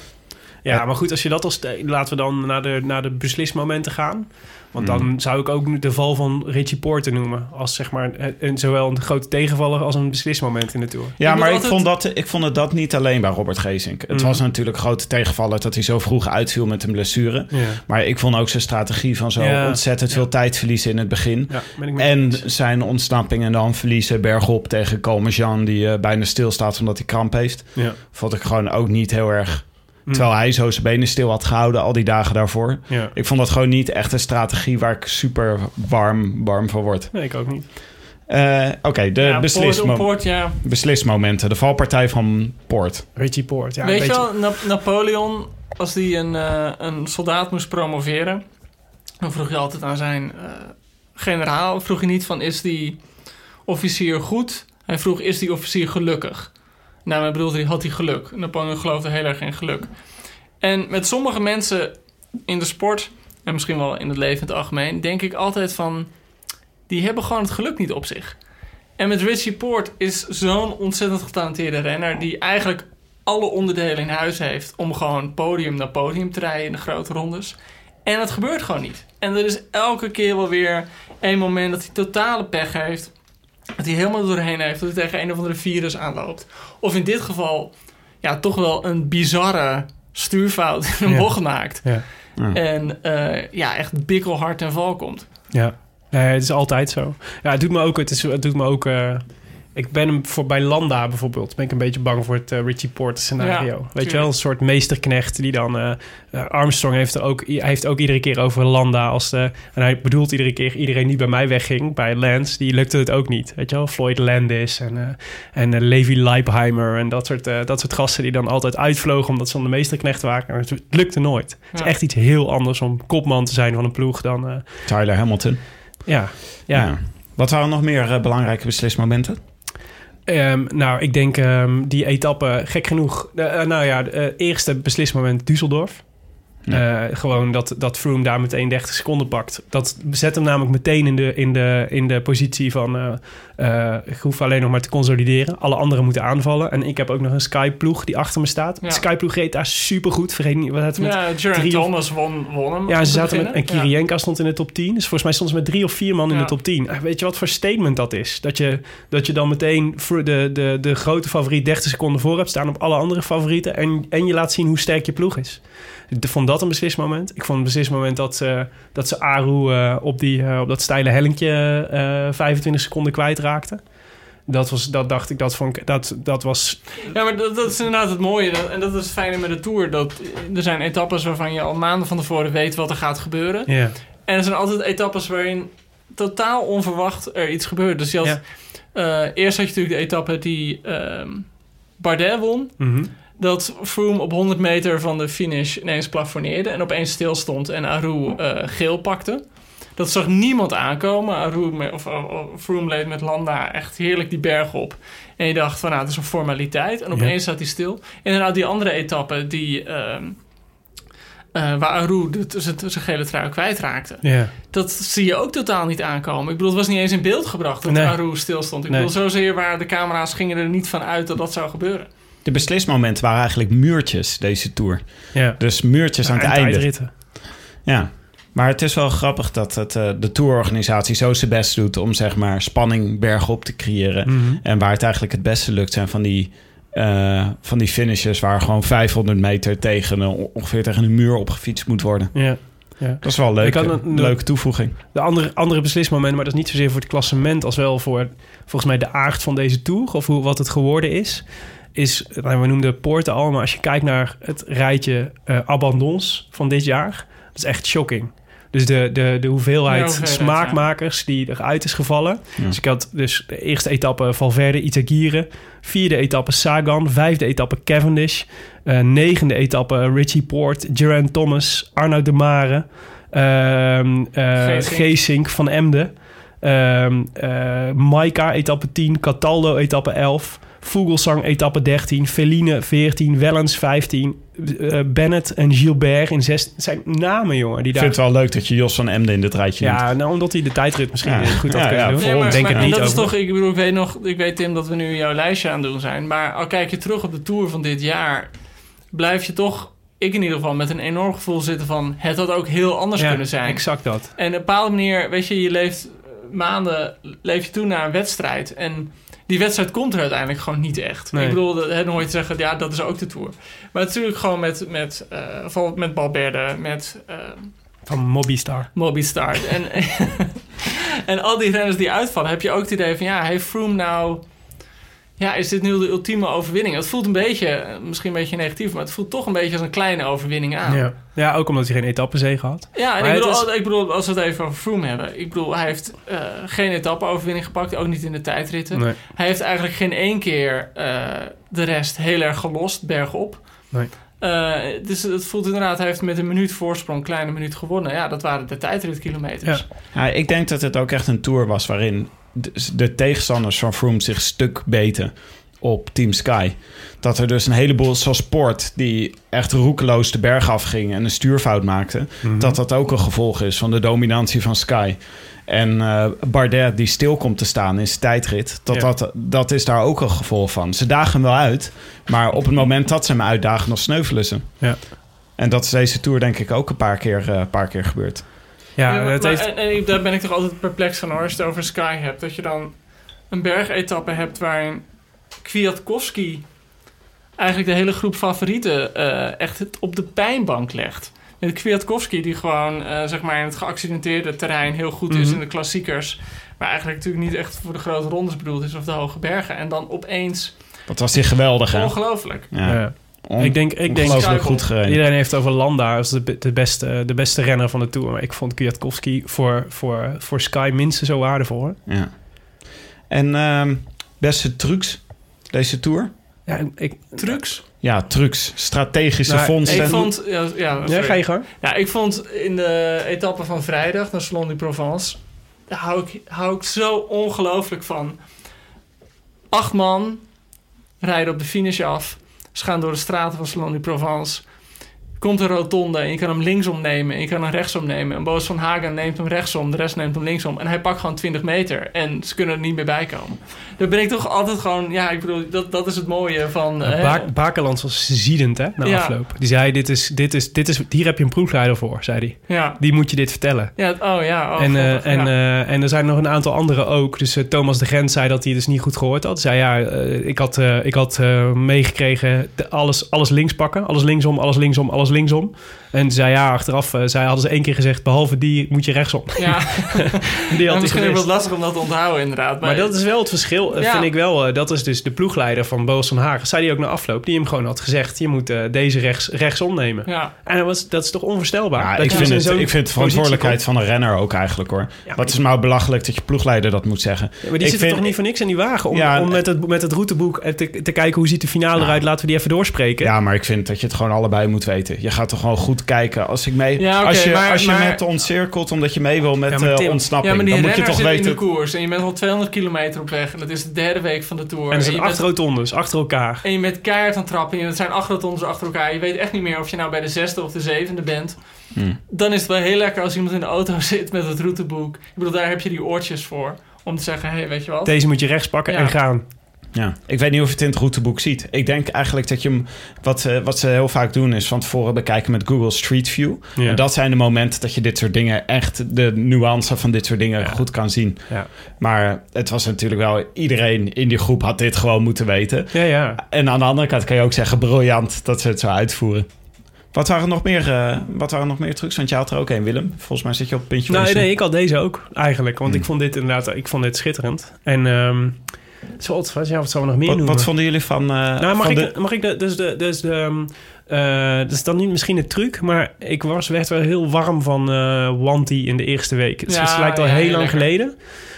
[SPEAKER 4] Ja, maar goed, als je dat als... Laten we dan naar de, naar de beslismomenten gaan. Want
[SPEAKER 3] Hmm.
[SPEAKER 4] dan zou ik ook de val van Richie Porter noemen. Als zeg maar een, zowel een grote tegenvaller als een beslismoment in de Tour.
[SPEAKER 3] Ja, maar ik, vond dat, ik vond het dat niet alleen bij Robert Geesink. Het
[SPEAKER 4] Mhm.
[SPEAKER 3] was natuurlijk een grote tegenvaller dat hij zo vroeg uitviel met een blessure.
[SPEAKER 4] Ja,
[SPEAKER 3] Maar ik vond ook zijn strategie van zo
[SPEAKER 4] Ja,
[SPEAKER 3] ontzettend
[SPEAKER 4] ja.
[SPEAKER 3] veel tijd verliezen in het begin. En
[SPEAKER 4] eens.
[SPEAKER 3] zijn ontsnapping en dan verliezen bergop tegen Colmejean... die eh, bijna stilstaat omdat hij kramp heeft.
[SPEAKER 4] Ja.
[SPEAKER 3] Vond ik gewoon ook niet heel erg...
[SPEAKER 4] Hm.
[SPEAKER 3] Terwijl hij zo zijn benen stil had gehouden al die dagen daarvoor.
[SPEAKER 4] Ja.
[SPEAKER 3] Ik vond dat gewoon niet echt een strategie waar ik super warm, warm van word.
[SPEAKER 4] Nee, ik ook niet.
[SPEAKER 3] Eh, Oké, de
[SPEAKER 7] ja,
[SPEAKER 3] beslismo-
[SPEAKER 7] Poort, Poort, ja.
[SPEAKER 3] beslismomenten. De valpartij van Poort.
[SPEAKER 4] Richie Poort. Ja,
[SPEAKER 7] Weet
[SPEAKER 4] een
[SPEAKER 7] je
[SPEAKER 4] beetje-
[SPEAKER 7] wel, Na- Napoleon, als die een, eh, een soldaat moest promoveren... dan vroeg je altijd aan zijn eh, generaal... vroeg je niet van, is die officier goed? Hij vroeg, is die officier gelukkig? Nou, ik bedoelde hij, had hij geluk? Napoleon geloofde heel erg in geluk. En met sommige mensen in de sport... en misschien wel in het leven in het algemeen... denk ik altijd van... die hebben gewoon het geluk niet op zich. En met Richie Poort is zo'n ontzettend getalenteerde renner... die eigenlijk alle onderdelen in huis heeft... om gewoon podium naar podium te rijden in de grote rondes. En het gebeurt gewoon niet. En er is elke keer wel weer een moment dat hij totale pech heeft... dat hij helemaal doorheen heeft... dat hij tegen een of andere virus aanloopt. Of in dit geval ja, toch wel een bizarre stuurfout in een
[SPEAKER 4] Ja.
[SPEAKER 7] bocht maakt.
[SPEAKER 4] Ja.
[SPEAKER 3] Ja.
[SPEAKER 7] En eh, ja, echt bikkelhard ten val komt.
[SPEAKER 4] Ja, nee, het is altijd zo. Ja, het doet me ook. Het, is, het doet me ook. eh, ik ben hem voor bij Landa bijvoorbeeld. Ben ik een beetje bang voor het eh, Richie Porter scenario.
[SPEAKER 7] Ja,
[SPEAKER 4] Weet je wel, een soort meesterknecht die dan. eh, eh, Armstrong heeft er ook. Hij heeft ook iedere keer over Landa als de. En hij bedoelt iedere keer iedereen die bij mij wegging bij Lance, die lukte het ook niet. Weet je wel, Floyd Landis en eh, en Levi Leipheimer en dat soort dat soort gasten die dan altijd uitvlogen omdat ze dan de meesterknecht waren. Maar het lukte nooit. Het is echt iets heel anders om kopman te zijn van een ploeg dan. eh,
[SPEAKER 3] Tyler Hamilton.
[SPEAKER 4] ja, ja.
[SPEAKER 3] Wat waren nog meer eh, belangrijke beslismomenten?
[SPEAKER 4] Ehm, nou, ik denk ehm, die etappe, gek genoeg. eh, nou ja, het eerste beslismoment Düsseldorf.
[SPEAKER 3] Ja.
[SPEAKER 4] Eh, gewoon dat, dat Froome daar meteen 30 seconden pakt. Dat zet hem namelijk meteen in de, in de, in de positie van... eh, eh, ik hoef alleen nog maar te consolideren. Alle anderen moeten aanvallen. En ik heb ook nog een Sky-ploeg die achter me staat.
[SPEAKER 7] Ja.
[SPEAKER 4] De Sky-ploeg reed daar supergoed. Vergeet niet, wat het met
[SPEAKER 7] Ja,
[SPEAKER 4] of-
[SPEAKER 7] Thomas won, won hem.
[SPEAKER 4] ja, ze
[SPEAKER 7] te
[SPEAKER 4] zaten met, en. Kirienka stond in de top 10. Dus volgens mij stonden ze met drie of vier man in de top 10. Eh, Weet je wat voor statement dat is? Dat je, dat je dan meteen voor de, de, de grote favoriet 30 seconden voor hebt staan op alle andere favorieten. En, en je laat zien hoe sterk je ploeg is. Ik vond dat een beslismoment. Ik vond een beslismoment dat ze, dat ze Aru eh, op, die, eh, op dat steile hellinkje eh 25 seconden kwijtraakte. Dat, was, dat dacht ik, dat, vond ik, dat, dat was...
[SPEAKER 7] Ja, maar dat, dat is inderdaad het mooie. Dat- en dat is het fijne met de Tour. Dat, er zijn etappes waarvan je al maanden van tevoren weet wat er gaat gebeuren.
[SPEAKER 4] Ja,
[SPEAKER 7] En er zijn altijd etappes waarin totaal onverwacht er iets gebeurt. Dus je had,
[SPEAKER 4] Ja.
[SPEAKER 7] eh, eerst had je natuurlijk de etappe die ehm, Bardet won.
[SPEAKER 4] Mhm.
[SPEAKER 7] Dat Froome op 100 meter van de finish ineens plafonneerde en opeens stilstond en Aru eh, geel pakte. Dat zag niemand aankomen. Aru of, Froome leed met Landa echt heerlijk die berg op. En je dacht van nou, het is een formaliteit. En opeens zat hij stil. En inderdaad die andere etappe die... eh, waar Aru zijn gele trui kwijtraakte.
[SPEAKER 4] ja.
[SPEAKER 7] Dat zie je ook totaal niet aankomen. Ik bedoel, het was niet eens in beeld gebracht dat
[SPEAKER 4] Nee.
[SPEAKER 7] Aru stilstond. Ik
[SPEAKER 4] Nee.
[SPEAKER 7] bedoel, zozeer waar de camera's gingen er niet van uit dat dat zou gebeuren.
[SPEAKER 3] De beslismomenten waren eigenlijk muurtjes deze Tour.
[SPEAKER 4] ja.
[SPEAKER 3] Dus muurtjes aan het einde. Ja. Maar het is wel grappig dat het, eh, de tourorganisatie zo zijn best doet... om zeg maar spanning bergop te creëren.
[SPEAKER 4] Mhm.
[SPEAKER 3] En waar het eigenlijk het beste lukt zijn van die, eh, van die finishes... waar gewoon 500 meter tegen, een- ongeveer tegen een muur opgefietst moet worden.
[SPEAKER 4] Ja. Ja.
[SPEAKER 3] Dat is wel leuk. Een- leuke toevoeging.
[SPEAKER 4] De andere, andere beslismomenten, maar dat is niet zozeer voor het klassement als wel voor volgens mij de aard van deze tour of hoe, wat het geworden is. Is, nou, we noemden Poorten al, maar als je kijkt naar het rijtje eh, abandons van dit jaar, dat is echt shocking. Dus de, de, de hoeveelheid,
[SPEAKER 7] Ja,
[SPEAKER 4] smaakmakers die eruit is gevallen.
[SPEAKER 3] Ja.
[SPEAKER 4] Dus ik had dus de eerste etappe Valverde, Itagire. Vierde etappe Sagan. Vijfde etappe Cavendish. eh, negende etappe Richie Poort, Geraint Thomas, Arnoud de Mare. ehm eh,
[SPEAKER 7] Geesink.
[SPEAKER 4] Van Emden. ehm eh, Maika etappe 10. Cataldo etappe 11. Vogelsang etappe 13. Feline 14. Wellens 15. eh, Bennett en Gilbert in 16. Het zijn namen, jongen, die
[SPEAKER 3] Ik
[SPEAKER 4] daar...
[SPEAKER 3] vind het wel leuk dat je Jos van Emden in dit rijtje.
[SPEAKER 4] Ja, nou, omdat hij de tijdrit misschien
[SPEAKER 3] Ja.
[SPEAKER 4] goed had
[SPEAKER 3] Ja,
[SPEAKER 4] kunnen
[SPEAKER 3] ja,
[SPEAKER 4] doen.
[SPEAKER 3] voor-
[SPEAKER 7] Nee, maar,
[SPEAKER 4] denk
[SPEAKER 7] maar-
[SPEAKER 4] het niet
[SPEAKER 7] dat is toch, ik bedoel, ik weet nog, ik weet Tim dat we nu jouw lijstje aan het doen zijn. Maar al kijk je terug op de tour van dit jaar, blijf je toch, ik in ieder geval, met een enorm gevoel zitten van het had ook heel anders
[SPEAKER 4] Ja,
[SPEAKER 7] kunnen zijn.
[SPEAKER 4] exact dat.
[SPEAKER 7] En op een bepaalde manier, weet je, je leeft maanden, leef je toe naar een wedstrijd. En die wedstrijd komt er uiteindelijk gewoon niet echt.
[SPEAKER 4] Nee.
[SPEAKER 7] Ik bedoel, dat- hè, nooit zeggen, ja, dat is ook de Tour. Maar natuurlijk gewoon met, met, bijvoorbeeld met Balberde, met eh,
[SPEAKER 4] Van Mobistar.
[SPEAKER 7] Mobistar. en, en al die renners die uitvallen, heb je ook het idee van, ja, heeft Froome nou... Ja, is dit nu de ultieme overwinning? Het voelt een beetje, misschien een beetje negatief, maar het voelt toch een beetje als een kleine overwinning aan.
[SPEAKER 4] Ja. ja, ook omdat hij geen etappezege had.
[SPEAKER 7] Ja, en ik bedoel,
[SPEAKER 4] is-
[SPEAKER 7] ik bedoel, als we het even over Froome hebben. Ik bedoel, hij heeft eh, geen etappe-overwinning gepakt, ook niet in de tijdritten.
[SPEAKER 4] Nee.
[SPEAKER 7] Hij heeft eigenlijk geen één keer eh, de rest heel erg gelost, bergop.
[SPEAKER 4] Nee.
[SPEAKER 7] Eh, dus het voelt inderdaad, hij heeft met een minuut voorsprong, een kleine minuut gewonnen. Ja, dat waren de tijdritkilometers.
[SPEAKER 3] Ja, ik denk dat het ook echt een tour was waarin de, de tegenstanders van Froome zich stuk beten op Team Sky. Dat er dus een heleboel, zoals Sport, die echt roekeloos de berg afging en een stuurfout maakte,
[SPEAKER 4] Mhm.
[SPEAKER 3] dat dat ook een gevolg is van de dominantie van Sky. En eh, Bardet die stil komt te staan in zijn tijdrit, dat,
[SPEAKER 4] Ja.
[SPEAKER 3] dat, dat is daar ook een gevolg van. Ze dagen hem wel uit, maar op het moment dat ze hem uitdagen, dan sneuvelen ze.
[SPEAKER 4] Ja.
[SPEAKER 3] En dat is deze tour denk ik ook een paar keer, eh, een paar keer gebeurd.
[SPEAKER 4] Ja,
[SPEAKER 7] Ja, maar-
[SPEAKER 4] het
[SPEAKER 7] maar-
[SPEAKER 4] heeft...
[SPEAKER 7] en, daar ben ik toch altijd perplex van hoor, als je het over Sky hebt. Dat je dan een bergetappe hebt waarin Kwiatkowski eigenlijk de hele groep favorieten eh, echt het op de pijnbank legt. Met Kwiatkowski die gewoon eh, zeg maar in het geaccidenteerde terrein heel goed is
[SPEAKER 4] Mhm.
[SPEAKER 7] in de klassiekers. Maar eigenlijk natuurlijk niet echt voor de grote rondes bedoeld is of de hoge bergen. En dan opeens
[SPEAKER 3] Dat was die geweldig, hè?
[SPEAKER 7] ongelooflijk.
[SPEAKER 3] Ja.
[SPEAKER 4] ja.
[SPEAKER 3] On-
[SPEAKER 4] Ik denk, ik denk
[SPEAKER 3] goed gereden.
[SPEAKER 4] Iedereen heeft over Landa als de, de, beste, de beste renner van de Tour. Maar ik vond Kwiatkowski voor, voor, voor Sky minstens zo waardevol. Hoor.
[SPEAKER 3] Ja. En ehm, beste trucs deze tour?
[SPEAKER 4] Ja, ik,
[SPEAKER 7] Trucs.
[SPEAKER 3] Ja, trucs. Strategische
[SPEAKER 4] Nou,
[SPEAKER 3] vondsten.
[SPEAKER 7] Ik vond... Ja, ja,
[SPEAKER 4] ja, ga je gang.
[SPEAKER 7] Ja, ik vond in de etappe van vrijdag naar Salon du Provence... daar hou ik, hou ik zo ongelooflijk van. Acht man rijden op de finish af. Ze gaan door de straten van Salon du Provence. komt een rotonde en je kan hem linksom nemen en je kan hem rechtsom nemen. En Boos van Hagen neemt hem rechtsom, de rest neemt hem linksom. En hij pakt gewoon 20 meter en ze kunnen er niet meer bij komen. Ben ik toch altijd gewoon, ja, ik bedoel, dat, dat is het mooie van...
[SPEAKER 4] Ba was ziedend, hè, na
[SPEAKER 7] Ja.
[SPEAKER 4] afloop. Die zei, dit is, dit is, dit is, hier heb je een proefleider voor, zei hij.
[SPEAKER 7] ja,
[SPEAKER 4] Die moet je dit vertellen.
[SPEAKER 7] ja, oh ja, oh,
[SPEAKER 4] en, eh, en,
[SPEAKER 7] ja.
[SPEAKER 4] eh, en er zijn nog een aantal anderen ook. Dus eh, Thomas de Gent zei dat hij dus niet goed gehoord had. Zei ja, ik had, ik had meegekregen alles, alles links pakken. Alles linksom, alles linksom, alles linksom. En zei ja, achteraf eh, zei, hadden ze één keer gezegd... behalve die moet je rechtsom.
[SPEAKER 7] ja.
[SPEAKER 4] die
[SPEAKER 7] Ja,
[SPEAKER 4] had
[SPEAKER 7] misschien wat lastig om dat te onthouden, inderdaad.
[SPEAKER 4] Maar dat is wel het verschil, eh,
[SPEAKER 7] Ja.
[SPEAKER 4] vind ik wel. eh, dat is dus de ploegleider van Boos van Hagen. Zei hij ook na afloop. Die hem gewoon had gezegd... je moet deze rechts, rechtsom nemen.
[SPEAKER 7] Ja,
[SPEAKER 4] En dat, was, dat is toch onvoorstelbaar?
[SPEAKER 3] Ja,
[SPEAKER 4] Dat
[SPEAKER 3] ik, vind
[SPEAKER 4] dus
[SPEAKER 3] het, ik vind de verantwoordelijkheid van een renner ook eigenlijk hoor.
[SPEAKER 4] maar
[SPEAKER 3] Wat is nou belachelijk dat je ploegleider dat moet zeggen?
[SPEAKER 4] Ja, maar die
[SPEAKER 3] vind-
[SPEAKER 4] toch niet voor niks in die wagen? Om,
[SPEAKER 3] Ja,
[SPEAKER 4] om met, het, met het routeboek te, te kijken hoe ziet de finale
[SPEAKER 3] Ja.
[SPEAKER 4] eruit. Laten we die even doorspreken.
[SPEAKER 3] Ja, maar ik vind dat je het gewoon allebei moet weten. Je gaat toch gewoon goed kijken. Als, ik mee,
[SPEAKER 7] Ja,
[SPEAKER 3] als je,
[SPEAKER 7] maar-
[SPEAKER 3] als je
[SPEAKER 7] maar-
[SPEAKER 3] met ontcirkelt omdat je mee wil met
[SPEAKER 4] Ja,
[SPEAKER 3] eh,
[SPEAKER 4] Tim-
[SPEAKER 3] ontsnapping,
[SPEAKER 7] ja maar die
[SPEAKER 3] dan moet je toch
[SPEAKER 7] zit in de
[SPEAKER 3] weten.
[SPEAKER 7] koers en je bent al 200 kilometer op weg. En dat is de derde week van de Tour.
[SPEAKER 4] en er zijn acht rotondes, achter elkaar.
[SPEAKER 7] en je bent keihard aan het trappen. En het zijn acht rotondes achter elkaar. Je weet echt niet meer of je nou bij de zesde of de zevende bent.
[SPEAKER 3] Hmm.
[SPEAKER 7] Dan is het wel heel lekker als iemand in de auto zit met het routeboek. Ik bedoel, daar heb je die oortjes voor. Om te zeggen, hé, hey, weet je wat?
[SPEAKER 4] Deze moet je rechts pakken
[SPEAKER 7] Ja.
[SPEAKER 4] en gaan.
[SPEAKER 3] Ja. Ik weet niet of je het in het routeboek ziet. Ik denk eigenlijk dat je hem... Wat, eh, wat ze heel vaak doen is van tevoren bekijken met Google Street View.
[SPEAKER 4] Ja.
[SPEAKER 3] En dat zijn de momenten dat je dit soort dingen... echt de nuance van dit soort dingen
[SPEAKER 4] Ja.
[SPEAKER 3] goed kan zien.
[SPEAKER 4] Ja.
[SPEAKER 3] Maar het was natuurlijk wel... iedereen in die groep had dit gewoon moeten weten.
[SPEAKER 4] Ja, ja.
[SPEAKER 3] En aan de andere kant kan je ook zeggen... briljant dat ze het zo uitvoeren. Wat waren nog meer, eh, wat waren nog meer trucs? Want je had er ook een, Willem. Volgens mij zit je op het puntje van
[SPEAKER 4] Nou, nee,
[SPEAKER 3] stoel.
[SPEAKER 4] ik had deze ook eigenlijk. Want
[SPEAKER 3] Hmm.
[SPEAKER 4] ik vond dit inderdaad ik vond dit schitterend. En ehm zoals, ja, wat zullen we nog meer
[SPEAKER 3] wat,
[SPEAKER 4] noemen?
[SPEAKER 3] wat vonden jullie van... eh,
[SPEAKER 4] Nou, mag
[SPEAKER 3] van
[SPEAKER 4] ik,
[SPEAKER 3] de-
[SPEAKER 4] mag ik de, dus de, dus de, dat is dan niet misschien een truc, maar ik was, werd wel heel warm van eh Wanty in de eerste week. Dus
[SPEAKER 7] Ja,
[SPEAKER 4] het lijkt al
[SPEAKER 7] ja,
[SPEAKER 4] heel lang
[SPEAKER 7] lekker.
[SPEAKER 4] geleden.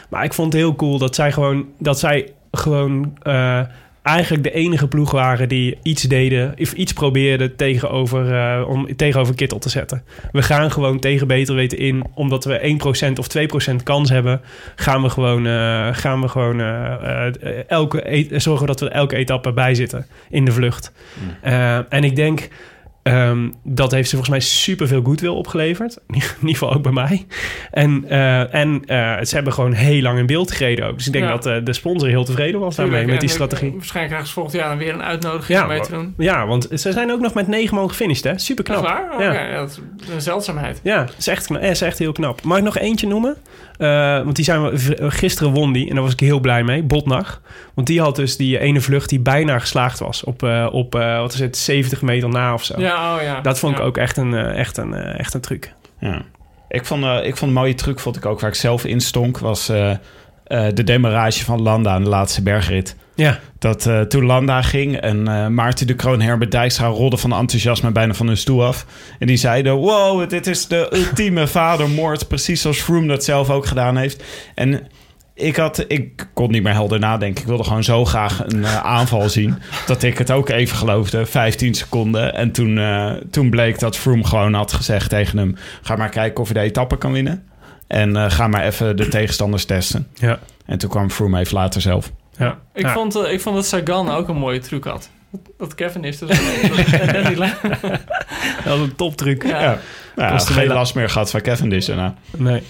[SPEAKER 4] Maar ik vond het heel cool dat zij gewoon, dat zij gewoon eh, eigenlijk de enige ploeg waren die iets deden, of iets probeerden tegenover, eh, om tegenover Kittel te zetten. We gaan gewoon tegen beter weten in, omdat we 1% of 2% kans hebben, gaan we gewoon, eh, gaan we gewoon eh, elke e- zorgen dat we elke etappe bij zitten in de vlucht. Eh, en ik denk. Ehm, dat heeft ze volgens mij superveel goodwill opgeleverd. In ieder geval ook bij mij. En, eh, en eh, ze hebben gewoon heel lang in beeld gereden ook. Dus ik denk
[SPEAKER 7] Ja.
[SPEAKER 4] dat eh, de sponsor heel tevreden was daarmee met die strategie.
[SPEAKER 7] Waarschijnlijk krijgen ze volgend jaar dan weer een uitnodiging
[SPEAKER 4] Ja,
[SPEAKER 7] om mee te doen.
[SPEAKER 4] Ja, want ze zijn ook nog met negen man gefinished, hè? Super
[SPEAKER 7] Dat is
[SPEAKER 4] knap.
[SPEAKER 7] waar? Oké,
[SPEAKER 4] Ja.
[SPEAKER 7] ja, dat is een zeldzaamheid.
[SPEAKER 4] Ja, is echt, is echt heel knap. Mag ik nog eentje noemen? Want die zijn we, gisteren won die en daar was ik heel blij mee. Botnag. Want die had dus die ene vlucht die bijna geslaagd was. Op, op wat is het, 70 meter na of zo.
[SPEAKER 7] Ja, oh ja.
[SPEAKER 4] Dat vond ik ook echt een, eh, echt een, eh, echt een truc.
[SPEAKER 3] Ja. Ik vond, eh, ik vond een mooie truc, vond ik ook, waar ik zelf in stonk, was eh, eh, de demarrage van Landa aan de laatste bergrit.
[SPEAKER 4] Ja,
[SPEAKER 3] Dat eh, toen Landa ging en eh, Maarten de Kroon Herbert Dijkstra rolden van enthousiasme bijna van hun stoel af. En die zeiden, wow, dit is de ultieme vadermoord. Precies zoals Froome dat zelf ook gedaan heeft. En ik, had, ik kon niet meer helder nadenken. Ik wilde gewoon zo graag een eh, aanval zien. Dat ik het ook even geloofde. 15 seconden. En toen, eh, toen bleek dat Froome gewoon had gezegd tegen hem... ga maar kijken of je de etappe kan winnen. En eh, ga maar even de tegenstanders testen.
[SPEAKER 4] ja,
[SPEAKER 3] En toen kwam Froome even later zelf.
[SPEAKER 4] ja.
[SPEAKER 7] Ik,
[SPEAKER 4] Ja.
[SPEAKER 7] vond, ik vond dat Sagan ook een mooie truc had. Dat, Kevin is dus... dat-
[SPEAKER 4] was een toptruc.
[SPEAKER 7] Ja.
[SPEAKER 3] Ja, nou, geen last meer gehad van Cavendish daarna.
[SPEAKER 4] Nee.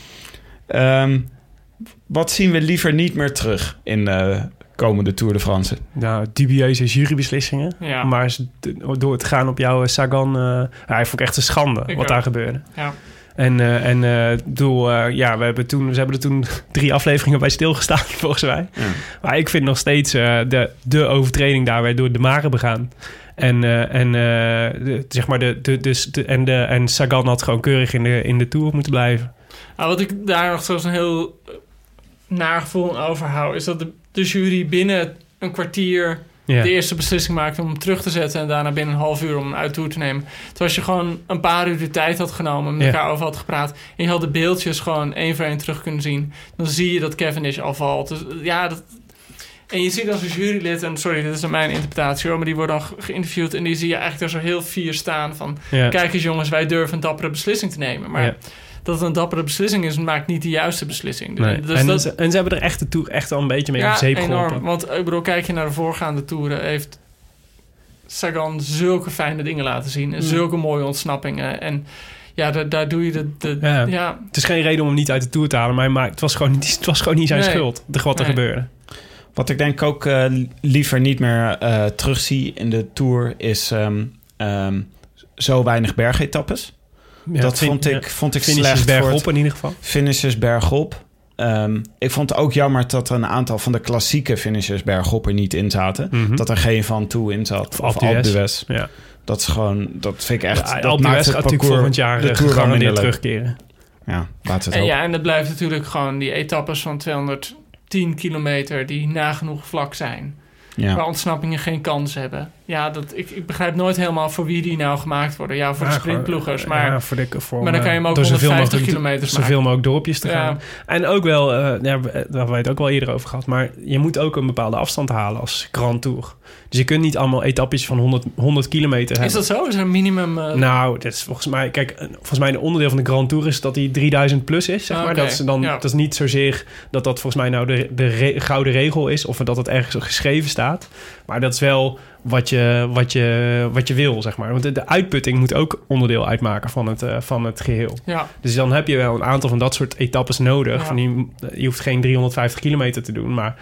[SPEAKER 3] Ehm, wat zien we liever niet meer terug in de komende Tour de France?
[SPEAKER 4] Nou, dubieuze jurybeslissingen.
[SPEAKER 7] Ja.
[SPEAKER 4] Maar ze- door het gaan op jouw Sagan... eh hij vond ik echt een schande
[SPEAKER 7] Ik
[SPEAKER 4] wat
[SPEAKER 7] ook.
[SPEAKER 4] daar gebeurde.
[SPEAKER 7] ja.
[SPEAKER 4] En, eh en eh, bedoel, eh, ja, we hebben, toen, we hebben er toen drie afleveringen bij stilgestaan, volgens mij.
[SPEAKER 3] Ja.
[SPEAKER 4] Maar ik vind nog steeds eh, de, de overtreding daar door de Mare begaan. En, eh, en, eh, de, zeg maar de, de, dus de, en, de, en Sagan had gewoon keurig in de, in de Tour moeten blijven.
[SPEAKER 7] Nou, wat ik daar nog zo'n heel eh, naar gevoel aan overhoud... is dat de, de jury binnen een kwartier de eerste beslissing maakte om hem terug te zetten... en daarna binnen een half uur om hem uit toer te nemen. Terwijl als je gewoon een paar uur de tijd had genomen... met elkaar over had gepraat... en je had de beeldjes gewoon één voor één terug kunnen zien... dan zie je dat Cavendish al valt. Dus eh, ja, dat... En je ziet als een jurylid, en sorry, dit is dan mijn interpretatie hoor... maar die wordt dan ge- geïnterviewd en die zie je eigenlijk er zo heel fier staan van... Kijk eens jongens, wij durven een dappere beslissing te nemen. Maar. Dat het een dappere beslissing is, maakt niet de juiste beslissing.
[SPEAKER 4] Nee.
[SPEAKER 7] Dus
[SPEAKER 4] en,
[SPEAKER 7] dat,
[SPEAKER 4] ze, en ze hebben er echt, de tour, echt al een beetje mee op
[SPEAKER 7] ja,
[SPEAKER 4] zeep
[SPEAKER 7] enorm.
[SPEAKER 4] geholpen.
[SPEAKER 7] Want ik bedoel, kijk je naar de voorgaande toeren, heeft Sagan zulke fijne dingen laten zien. En zulke mooie ontsnappingen. En ja, daar, daar doe je de... de
[SPEAKER 4] Ja.
[SPEAKER 7] ja.
[SPEAKER 4] Het is geen reden om hem niet uit de Tour te halen, maar, maakt- het, was gewoon, niet- het was gewoon niet zijn
[SPEAKER 7] Nee.
[SPEAKER 4] schuld, de- wat er
[SPEAKER 7] Nee.
[SPEAKER 4] gebeurde.
[SPEAKER 3] Wat ik denk ook eh, liever niet meer eh, terugzie in de Tour... is ehm, ehm, zo weinig bergetappes.
[SPEAKER 4] Ja,
[SPEAKER 3] dat vond ik,
[SPEAKER 4] ja.
[SPEAKER 3] vond ik
[SPEAKER 4] Finishes
[SPEAKER 3] slecht voor
[SPEAKER 4] bergop in ieder geval.
[SPEAKER 3] finishes bergop. Ehm, ik vond het ook jammer dat er een aantal van de klassieke finishes bergop er niet in zaten.
[SPEAKER 4] Mhm.
[SPEAKER 3] Dat er geen van toe in zat.
[SPEAKER 4] Of
[SPEAKER 3] Of.
[SPEAKER 4] Ja.
[SPEAKER 3] Dat is gewoon, dat vind ik echt.
[SPEAKER 4] Ja,
[SPEAKER 3] dat maakt het
[SPEAKER 4] gaat
[SPEAKER 3] parcours,
[SPEAKER 4] volgend jaar
[SPEAKER 3] de
[SPEAKER 4] eh,
[SPEAKER 3] Tour leuk.
[SPEAKER 4] terugkeren.
[SPEAKER 3] Ja, laat het
[SPEAKER 7] En ja, en het blijft natuurlijk gewoon die etappes van 210 kilometer... die nagenoeg vlak zijn.
[SPEAKER 3] Ja.
[SPEAKER 7] Waar ontsnappingen geen kans hebben. Ja, dat, ik, ik begrijp nooit helemaal voor wie die nou gemaakt worden. Ja, voor de sprintploegers.
[SPEAKER 4] gewoon,
[SPEAKER 7] Maar
[SPEAKER 4] ja, voor de, voor,
[SPEAKER 7] maar dan kan je hem ook
[SPEAKER 4] door zoveel
[SPEAKER 7] 150
[SPEAKER 4] mogelijk-
[SPEAKER 7] kilometers
[SPEAKER 4] Zoveel mogelijk dorpjes te gaan. En ook wel, eh, ja, daar hebben we het ook wel eerder over gehad, maar je moet ook een bepaalde afstand halen als Grand Tour. Dus je kunt niet allemaal etappes van 100, 100 kilometer hebben.
[SPEAKER 7] is dat zo? Is er een minimum... eh,
[SPEAKER 4] Nou, dat is volgens mij, kijk, volgens mij een onderdeel van de Grand Tour is dat die 3000 plus is, zeg
[SPEAKER 7] Ah,
[SPEAKER 4] maar. Dat is dan,
[SPEAKER 7] ja.
[SPEAKER 4] dat is niet zozeer dat dat volgens mij nou de, de re- gouden regel is of dat het ergens geschreven staat. Maar dat is wel wat je, wat je, wat je wil, zeg maar. Want de, de uitputting moet ook onderdeel uitmaken van het, eh, van het geheel.
[SPEAKER 7] Ja,
[SPEAKER 4] Dus dan heb je wel een aantal van dat soort etappes nodig.
[SPEAKER 7] Ja.
[SPEAKER 4] Van die, je hoeft geen 350 kilometer te doen, maar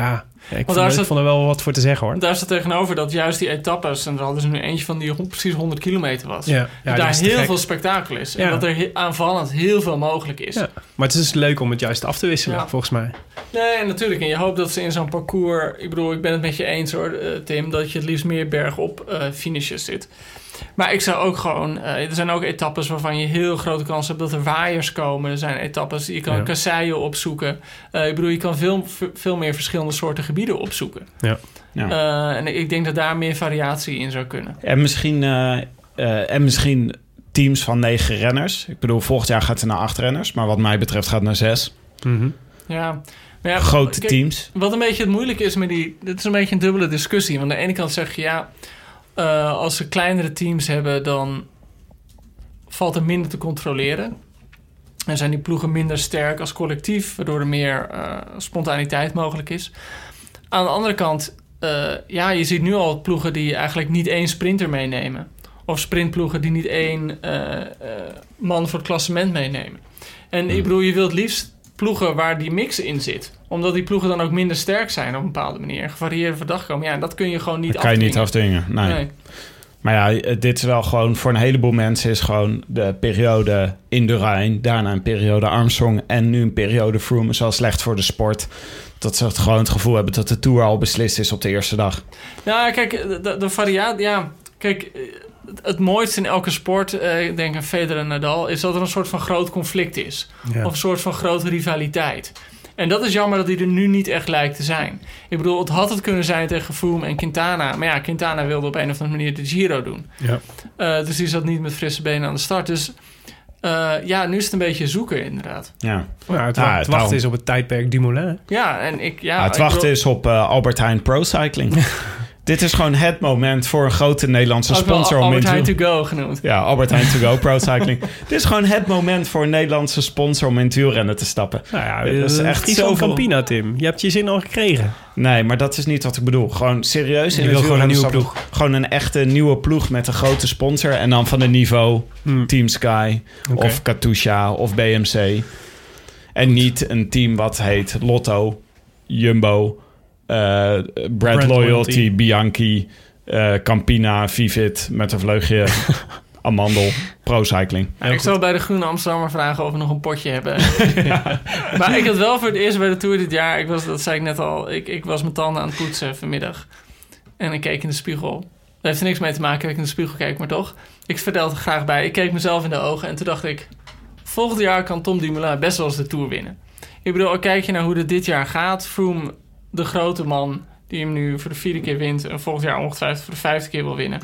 [SPEAKER 4] ja, ja, ik, vond,
[SPEAKER 7] daar zat-
[SPEAKER 4] vond er wel wat voor te zeggen, hoor.
[SPEAKER 7] daar staat tegenover dat juist die etappes... en er hadden ze nu eentje van die precies 100 kilometer was...
[SPEAKER 4] Ja,
[SPEAKER 7] daar heel
[SPEAKER 4] gek.
[SPEAKER 7] veel spektakel is. En dat er aanvallend heel veel mogelijk is.
[SPEAKER 4] Ja. Maar het is leuk om het juist af te wisselen, volgens mij.
[SPEAKER 7] Nee, natuurlijk. En je hoopt dat ze in zo'n parcours... Ik bedoel, ik ben het met je eens hoor, eh, Tim... dat je het liefst meer bergop eh finishes zit. Maar ik zou ook gewoon... eh, er zijn ook etappes waarvan je heel grote kans hebt... dat er waaiers komen. Er zijn etappes... Je kan
[SPEAKER 4] Ja.
[SPEAKER 7] kasseien opzoeken. Eh, ik bedoel, je kan veel, veel meer verschillende soorten gebieden opzoeken.
[SPEAKER 4] Ja.
[SPEAKER 3] Ja.
[SPEAKER 7] Eh, en ik denk dat daar meer variatie in zou kunnen.
[SPEAKER 3] En, misschien, eh, eh, en misschien teams van negen renners. Ik bedoel, volgend jaar gaat het naar acht renners. Maar wat mij betreft gaat het naar zes.
[SPEAKER 7] Ja. Maar ja,
[SPEAKER 3] Grote
[SPEAKER 7] kijk,
[SPEAKER 3] teams.
[SPEAKER 7] Wat een beetje het moeilijke is met die... Dit is een beetje een dubbele discussie. Want aan de ene kant zeg je... ja, eh, als ze kleinere teams hebben... dan valt er minder te controleren. En zijn die ploegen minder sterk als collectief... waardoor er meer eh, spontaniteit mogelijk is. Aan de andere kant... eh, ja, je ziet nu al ploegen die eigenlijk niet één sprinter meenemen. Of sprintploegen die niet één man voor het klassement meenemen. En ik bedoel, je wilt liefst ploegen waar die mix in zit. Omdat die ploegen dan ook minder sterk zijn op een bepaalde manier. En gevarieerde verdag komen. Ja, en dat kun je gewoon niet
[SPEAKER 3] Dat kan je niet
[SPEAKER 7] afdwingen.
[SPEAKER 3] Nee.
[SPEAKER 7] Nee.
[SPEAKER 3] Maar ja, dit is wel gewoon voor een heleboel mensen is gewoon de periode in de Rijn, daarna een periode Armstrong en nu een periode Froome is wel slecht voor de sport. Dat ze het gewoon het gevoel hebben dat de Tour al beslist is op de eerste dag.
[SPEAKER 7] Nou, kijk, de, de variatie... Ja, kijk, het, mooiste in elke sport... eh, ik denk aan Federer en Nadal... is dat er een soort van groot conflict is.
[SPEAKER 4] Ja.
[SPEAKER 7] Of een soort van grote rivaliteit. En dat is jammer dat die er nu niet echt lijkt te zijn. Ik bedoel, het had het kunnen zijn tegen Froome en Quintana. Maar ja, Quintana wilde op een of andere manier de Giro doen.
[SPEAKER 4] Ja.
[SPEAKER 7] Eh, dus die zat niet met frisse benen aan de start. Dus eh, ja, nu is het een beetje zoeken inderdaad.
[SPEAKER 3] Ja.
[SPEAKER 4] Het,
[SPEAKER 3] Ja,
[SPEAKER 4] het wachten is op het tijdperk Dumoulin.
[SPEAKER 7] Ja, en ik... Ja,
[SPEAKER 3] het
[SPEAKER 7] ik
[SPEAKER 3] wachten
[SPEAKER 7] bedoel-
[SPEAKER 3] is op eh, Albert Heijn Pro Cycling. Dit is gewoon het moment voor een grote Nederlandse
[SPEAKER 7] ook
[SPEAKER 3] sponsor om in
[SPEAKER 7] Albert
[SPEAKER 3] te
[SPEAKER 7] Heijn to go genoemd.
[SPEAKER 3] Ja, Albert Heijn To Go Pro Cycling. Dit is gewoon het moment voor een Nederlandse sponsor om in het wielrennen te stappen.
[SPEAKER 4] Nou ja,
[SPEAKER 3] Dat is
[SPEAKER 4] eh,
[SPEAKER 3] echt zoveel-
[SPEAKER 4] Campina, Tim. Je hebt je zin al gekregen.
[SPEAKER 3] Nee, maar dat is niet wat ik bedoel. Gewoon serieus
[SPEAKER 4] Je
[SPEAKER 3] in
[SPEAKER 4] wil gewoon een nieuwe
[SPEAKER 3] stappen. Gewoon een echte nieuwe ploeg met een grote sponsor. En dan van het niveau
[SPEAKER 4] Hmm.
[SPEAKER 3] Team Sky of Katusha of BMC. En niet een team wat heet Lotto, Jumbo, Brand,
[SPEAKER 4] Brand
[SPEAKER 3] Loyalty,
[SPEAKER 4] Loyalty.
[SPEAKER 3] Bianchi, eh, Campina, Vivit met een vleugje Amandel, Pro Cycling.
[SPEAKER 7] Ja, ik zal bij de Groene Amsterdammer vragen of we nog een potje hebben. Maar ik had wel voor het eerst bij de Tour dit jaar... Ik was, dat zei ik net al, ik, ik was mijn tanden aan het poetsen vanmiddag. En ik keek in de spiegel. Dat heeft er niks mee te maken dat ik in de spiegel keek, maar toch. Ik vertelde er graag bij. Ik keek mezelf in de ogen en toen dacht ik... Volgend jaar kan Tom Dumoulin best wel eens de Tour winnen. Ik bedoel, al kijk je naar hoe het dit jaar gaat. Froome, de grote man die hem nu voor de vierde keer wint... en volgend jaar ongetwijfeld voor de vijfde keer wil winnen...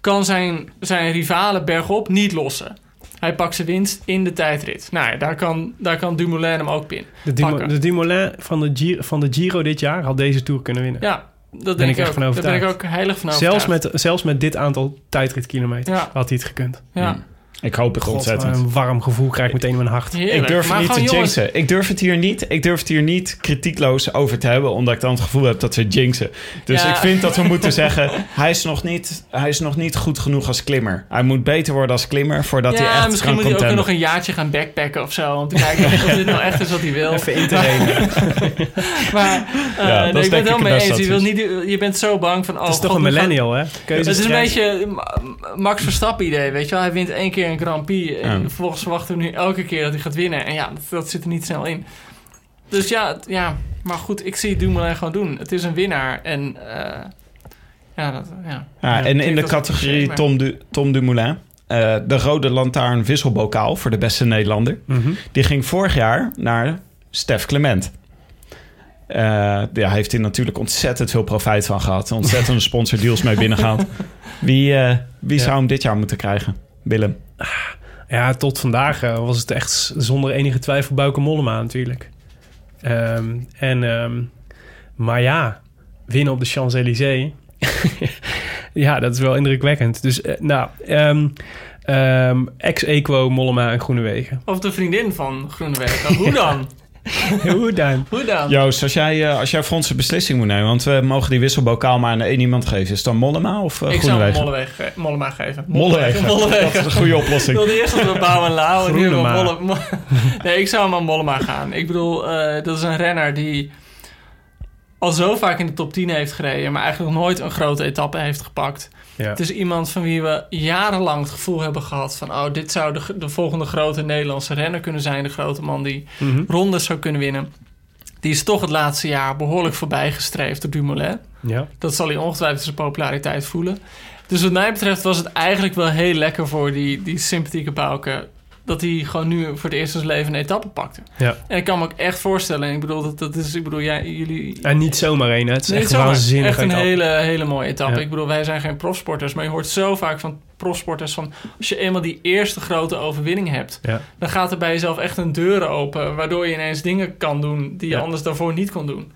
[SPEAKER 7] kan zijn, zijn rivalen bergop niet lossen. Hij pakt zijn winst in de tijdrit. Nou ja, daar kan, daar kan Dumoulin hem ook pin.
[SPEAKER 4] De, Dumoulin van de, Giro, van de Giro dit jaar had deze Tour kunnen winnen.
[SPEAKER 7] Ja, dat
[SPEAKER 4] Ben
[SPEAKER 7] denk
[SPEAKER 4] ik echt
[SPEAKER 7] ook.
[SPEAKER 4] van
[SPEAKER 7] Daar ben ik
[SPEAKER 4] overtuigd.
[SPEAKER 7] ook heilig van
[SPEAKER 4] zelfs,
[SPEAKER 7] overtuigd.
[SPEAKER 4] met, zelfs met dit aantal tijdritkilometers
[SPEAKER 7] Ja.
[SPEAKER 4] had hij het gekund.
[SPEAKER 7] Ja.
[SPEAKER 3] Ik hoop het
[SPEAKER 4] God,
[SPEAKER 3] ontzettend.
[SPEAKER 4] een warm gevoel krijg ik meteen in mijn hart.
[SPEAKER 7] Heerlijk.
[SPEAKER 3] Ik durf het niet te
[SPEAKER 7] jongens,
[SPEAKER 3] jinxen. Ik durf het hier niet. Ik durf het hier niet kritiekloos over te hebben, omdat ik dan het gevoel heb dat we jinxen. Dus
[SPEAKER 7] Ja.
[SPEAKER 3] ik vind dat we moeten zeggen: hij is, nog niet, hij is nog niet goed genoeg als klimmer. Hij moet beter worden als klimmer voordat hij
[SPEAKER 7] ja,
[SPEAKER 3] echt
[SPEAKER 7] misschien
[SPEAKER 3] kan
[SPEAKER 7] moet hij ook nog een jaartje gaan backpacken of zo. Om te kijken of dit nou echt is wat hij wil.
[SPEAKER 4] Even in te reden.
[SPEAKER 7] Maar eh,
[SPEAKER 3] Ja,
[SPEAKER 7] nee,
[SPEAKER 3] is
[SPEAKER 7] ik ben het wel mee eens. Je, wil niet, je bent zo bang van... Oh,
[SPEAKER 4] Het is toch
[SPEAKER 7] God,
[SPEAKER 4] een millennial, hè?
[SPEAKER 7] Het is een beetje Ma- Max Verstappen idee, weet je wel. Hij wint één keer een Grand Prix. En
[SPEAKER 3] Ja.
[SPEAKER 7] vervolgens verwachten we nu elke keer dat hij gaat winnen. En ja, dat, dat zit er niet snel in. Dus ja, ja, maar goed, ik zie Dumoulin gewoon doen. Het is een winnaar en eh, ja, dat, ja.
[SPEAKER 3] Ja, en in de categorie
[SPEAKER 7] maar-
[SPEAKER 3] Tom, du Tom Dumoulin, eh, de rode lantaarn wisselbokaal voor de beste Nederlander,
[SPEAKER 4] Mhm.
[SPEAKER 3] die ging vorig jaar naar Stef Clement. Eh ja, hij heeft hier natuurlijk ontzettend veel profijt van gehad. Ontzettende sponsordeals mee binnengehaald. Wie, eh, wie
[SPEAKER 4] Ja.
[SPEAKER 3] zou hem dit jaar moeten krijgen? Willem.
[SPEAKER 4] Ja, tot vandaag eh, was het echt zonder enige twijfel Bauke Mollema natuurlijk. Ehm, en, ehm, maar ja, winnen op de Champs-Élysées. ja, dat is wel indrukwekkend. Dus eh, nou, ehm, ehm, ex-equo Mollema en Groenewegen.
[SPEAKER 7] Of de vriendin van Groenewegen. Hoe dan?
[SPEAKER 4] Hoe dan?
[SPEAKER 7] Hoe dan?
[SPEAKER 3] Joost, als jij, eh, als jij voor ons een beslissing moet nemen... want we mogen die wisselbokaal maar aan één iemand geven... is het dan Mollema of uh,
[SPEAKER 7] ik zou ge- Mollema geven.
[SPEAKER 3] Mollewegen.
[SPEAKER 7] Mollewegen.
[SPEAKER 3] Dat is een goede
[SPEAKER 7] Ik
[SPEAKER 3] oplossing.
[SPEAKER 7] wilde eerst dat we Bouw en Lau en nu hebben we
[SPEAKER 4] Groenema.
[SPEAKER 7] Molle... Mo- Nee, ik zou hem aan Mollema gaan. Ik bedoel, eh, dat is een renner die al zo vaak in de top 10 heeft gereden... maar eigenlijk nog nooit een grote etappe heeft gepakt.
[SPEAKER 4] Ja.
[SPEAKER 7] Het is iemand van wie we jarenlang het gevoel hebben gehad... van oh, dit zou de, de volgende grote Nederlandse renner kunnen zijn. De grote man die
[SPEAKER 4] Mhm.
[SPEAKER 7] rondes zou kunnen winnen. Die is toch het laatste jaar behoorlijk voorbijgestreefd door Dumoulin.
[SPEAKER 4] ja.
[SPEAKER 7] Dat zal hij ongetwijfeld zijn populariteit voelen. Dus wat mij betreft was het eigenlijk wel heel lekker voor die, die sympathieke Bouke... dat hij gewoon nu voor het eerst in zijn leven een etappe pakte.
[SPEAKER 4] Ja.
[SPEAKER 7] En ik kan me ook echt voorstellen... ik bedoel, dat, dat is, ik bedoel jij, jullie...
[SPEAKER 4] En niet zomaar één, hè. Het is echt waanzinnig.
[SPEAKER 7] Echt een
[SPEAKER 4] etappe.
[SPEAKER 7] hele, hele mooie etappe.
[SPEAKER 4] Ja.
[SPEAKER 7] Ik bedoel, wij zijn geen profsporters... maar je hoort zo vaak van profsporters van... als je eenmaal die eerste grote overwinning hebt...
[SPEAKER 4] Ja.
[SPEAKER 7] dan gaat er bij jezelf echt een deur open... waardoor je ineens dingen kan doen die je anders daarvoor niet kon doen.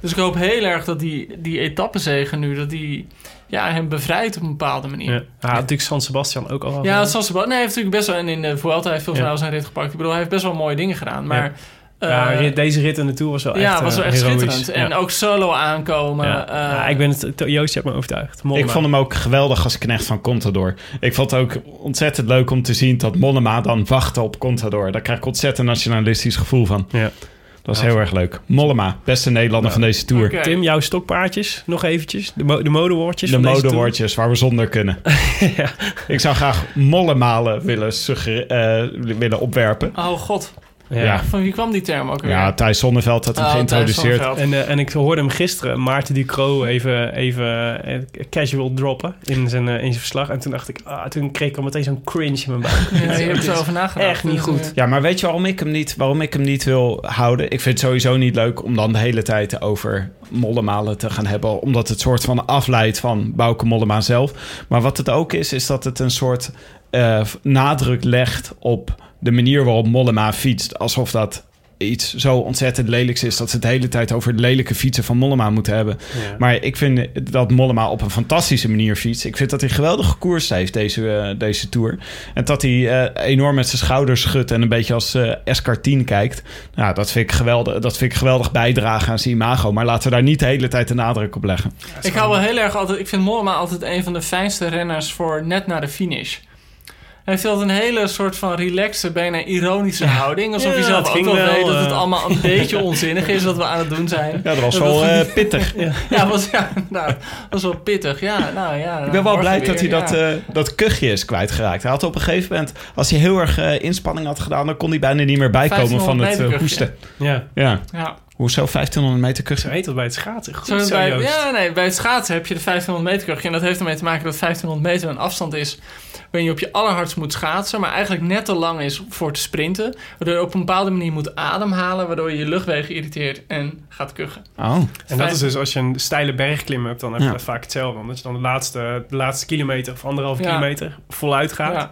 [SPEAKER 7] Dus ik hoop heel erg dat die, die etappezegen nu... dat die ja, hem bevrijdt op een bepaalde manier.
[SPEAKER 4] Ja. Had natuurlijk San Sebastian ook al.
[SPEAKER 7] Ja, het San Sebastian... Nee, hij heeft natuurlijk best wel... En in de Vuelta heeft veel
[SPEAKER 4] Ja.
[SPEAKER 7] snel zijn rit gepakt. Ik bedoel, hij heeft best wel mooie dingen gedaan. Maar...
[SPEAKER 4] Ja,
[SPEAKER 7] eh,
[SPEAKER 4] rit- deze rit in de Tour was wel echt
[SPEAKER 7] ja, was wel
[SPEAKER 4] eh,
[SPEAKER 7] echt
[SPEAKER 4] heroïs.
[SPEAKER 7] schitterend. En
[SPEAKER 4] ja.
[SPEAKER 7] ook solo aankomen.
[SPEAKER 4] Ja.
[SPEAKER 7] eh,
[SPEAKER 4] Ja, ik ben het, Joost, je hebt me overtuigd. Mollema.
[SPEAKER 3] Ik vond hem ook geweldig als knecht van Contador. Ik vond het ook ontzettend leuk om te zien dat Mollema dan wachtte op Contador. Daar krijg ik ontzettend nationalistisch gevoel van.
[SPEAKER 4] Ja.
[SPEAKER 3] Dat was
[SPEAKER 4] Ja.
[SPEAKER 3] heel erg leuk. Mollema, beste Nederlander van deze tour.
[SPEAKER 4] Tim, jouw stokpaardjes, nog eventjes. De, mo de modewoordjes
[SPEAKER 3] De
[SPEAKER 4] van deze tour.
[SPEAKER 3] modewoordjes waar we zonder kunnen.
[SPEAKER 4] Ja.
[SPEAKER 3] Ik zou graag mollemalen willen, eh, willen opwerpen.
[SPEAKER 7] Oh god,
[SPEAKER 4] Ja.
[SPEAKER 3] Ja.
[SPEAKER 7] van wie kwam die term ook weer?
[SPEAKER 3] Ja, Thijs Zonneveld had hem
[SPEAKER 7] Oh,
[SPEAKER 3] geïntroduceerd.
[SPEAKER 4] En, eh, en ik hoorde hem gisteren, Maarten Ducro, even, even eh, casual droppen in zijn, eh, in zijn verslag. En toen dacht ik, ah, toen kreeg ik al meteen zo'n cringe in mijn buik.
[SPEAKER 7] Ja, je hebt
[SPEAKER 4] Dit is
[SPEAKER 7] erover nagedacht.
[SPEAKER 4] Echt niet goed.
[SPEAKER 3] Ja, maar weet je waarom ik, hem niet, waarom ik hem niet wil houden? Ik vind het sowieso niet leuk om dan de hele tijd over mollemalen te gaan hebben. Omdat het soort van afleidt van Bouke Mollema zelf. Maar wat het ook is, is dat het een soort eh, nadruk legt op de manier waarop Mollema fietst. Alsof dat iets zo ontzettend lelijks is... dat ze het de hele tijd over het lelijke fietsen van Mollema moeten hebben.
[SPEAKER 4] Ja.
[SPEAKER 3] Maar ik vind dat Mollema op een fantastische manier fietst. Ik vind dat hij geweldig gekoerst heeft deze, eh, deze Tour. En dat hij eh, enorm met zijn schouders schudt... en een beetje als eh Escartine kijkt. Nou, dat vind, ik geweldig, dat vind ik geweldig bijdragen aan zijn imago. Maar laten we daar niet de hele tijd de nadruk op leggen.
[SPEAKER 7] Ik hou wel heel erg altijd... Ik vind Mollema altijd een van de fijnste renners voor net na de finish. Hij heeft altijd een hele soort van relaxe, bijna ironische houding. Alsof
[SPEAKER 4] Ja,
[SPEAKER 7] hij zelf ook wel, weet dat het
[SPEAKER 4] eh.
[SPEAKER 7] allemaal een beetje onzinnig is wat we aan het doen zijn.
[SPEAKER 3] Ja, dat was
[SPEAKER 7] Dat
[SPEAKER 3] wel
[SPEAKER 7] was-
[SPEAKER 3] eh, pittig.
[SPEAKER 7] Ja, was, ja nou, dat was wel pittig. Ja, nou ja.
[SPEAKER 3] Ik ben wel blij
[SPEAKER 7] weer,
[SPEAKER 3] dat hij
[SPEAKER 7] ja.
[SPEAKER 3] dat, eh, dat kuchje is kwijtgeraakt. Hij had op een gegeven moment, als hij heel erg eh, inspanning had gedaan... dan kon hij bijna niet meer bijkomen van
[SPEAKER 7] 1500
[SPEAKER 3] het hoesten.
[SPEAKER 4] Ja,
[SPEAKER 3] Ja,
[SPEAKER 7] Ja.
[SPEAKER 3] Hoezo 1500 meter
[SPEAKER 4] zo
[SPEAKER 3] kuchje?
[SPEAKER 4] heet dat bij het schaatsen. Goed
[SPEAKER 7] Zo
[SPEAKER 4] zo,
[SPEAKER 7] bij,
[SPEAKER 4] Joost.
[SPEAKER 7] ja, nee, bij het schaatsen heb je de 1500 meter kuchje. En dat heeft ermee te maken dat 1500 meter een afstand is... waarin je op je allerhardst moet schaatsen... maar eigenlijk net te lang is voor te sprinten. Waardoor je op een bepaalde manier moet ademhalen... waardoor je je luchtwegen irriteert en gaat kuchen.
[SPEAKER 3] Oh,
[SPEAKER 4] En dat is dus als je een steile bergklim hebt, dan heb je
[SPEAKER 3] Ja.
[SPEAKER 4] dat vaak hetzelfde. Omdat je dan de laatste, de laatste kilometer of anderhalve
[SPEAKER 7] Ja.
[SPEAKER 4] kilometer voluit gaat.
[SPEAKER 7] Ja.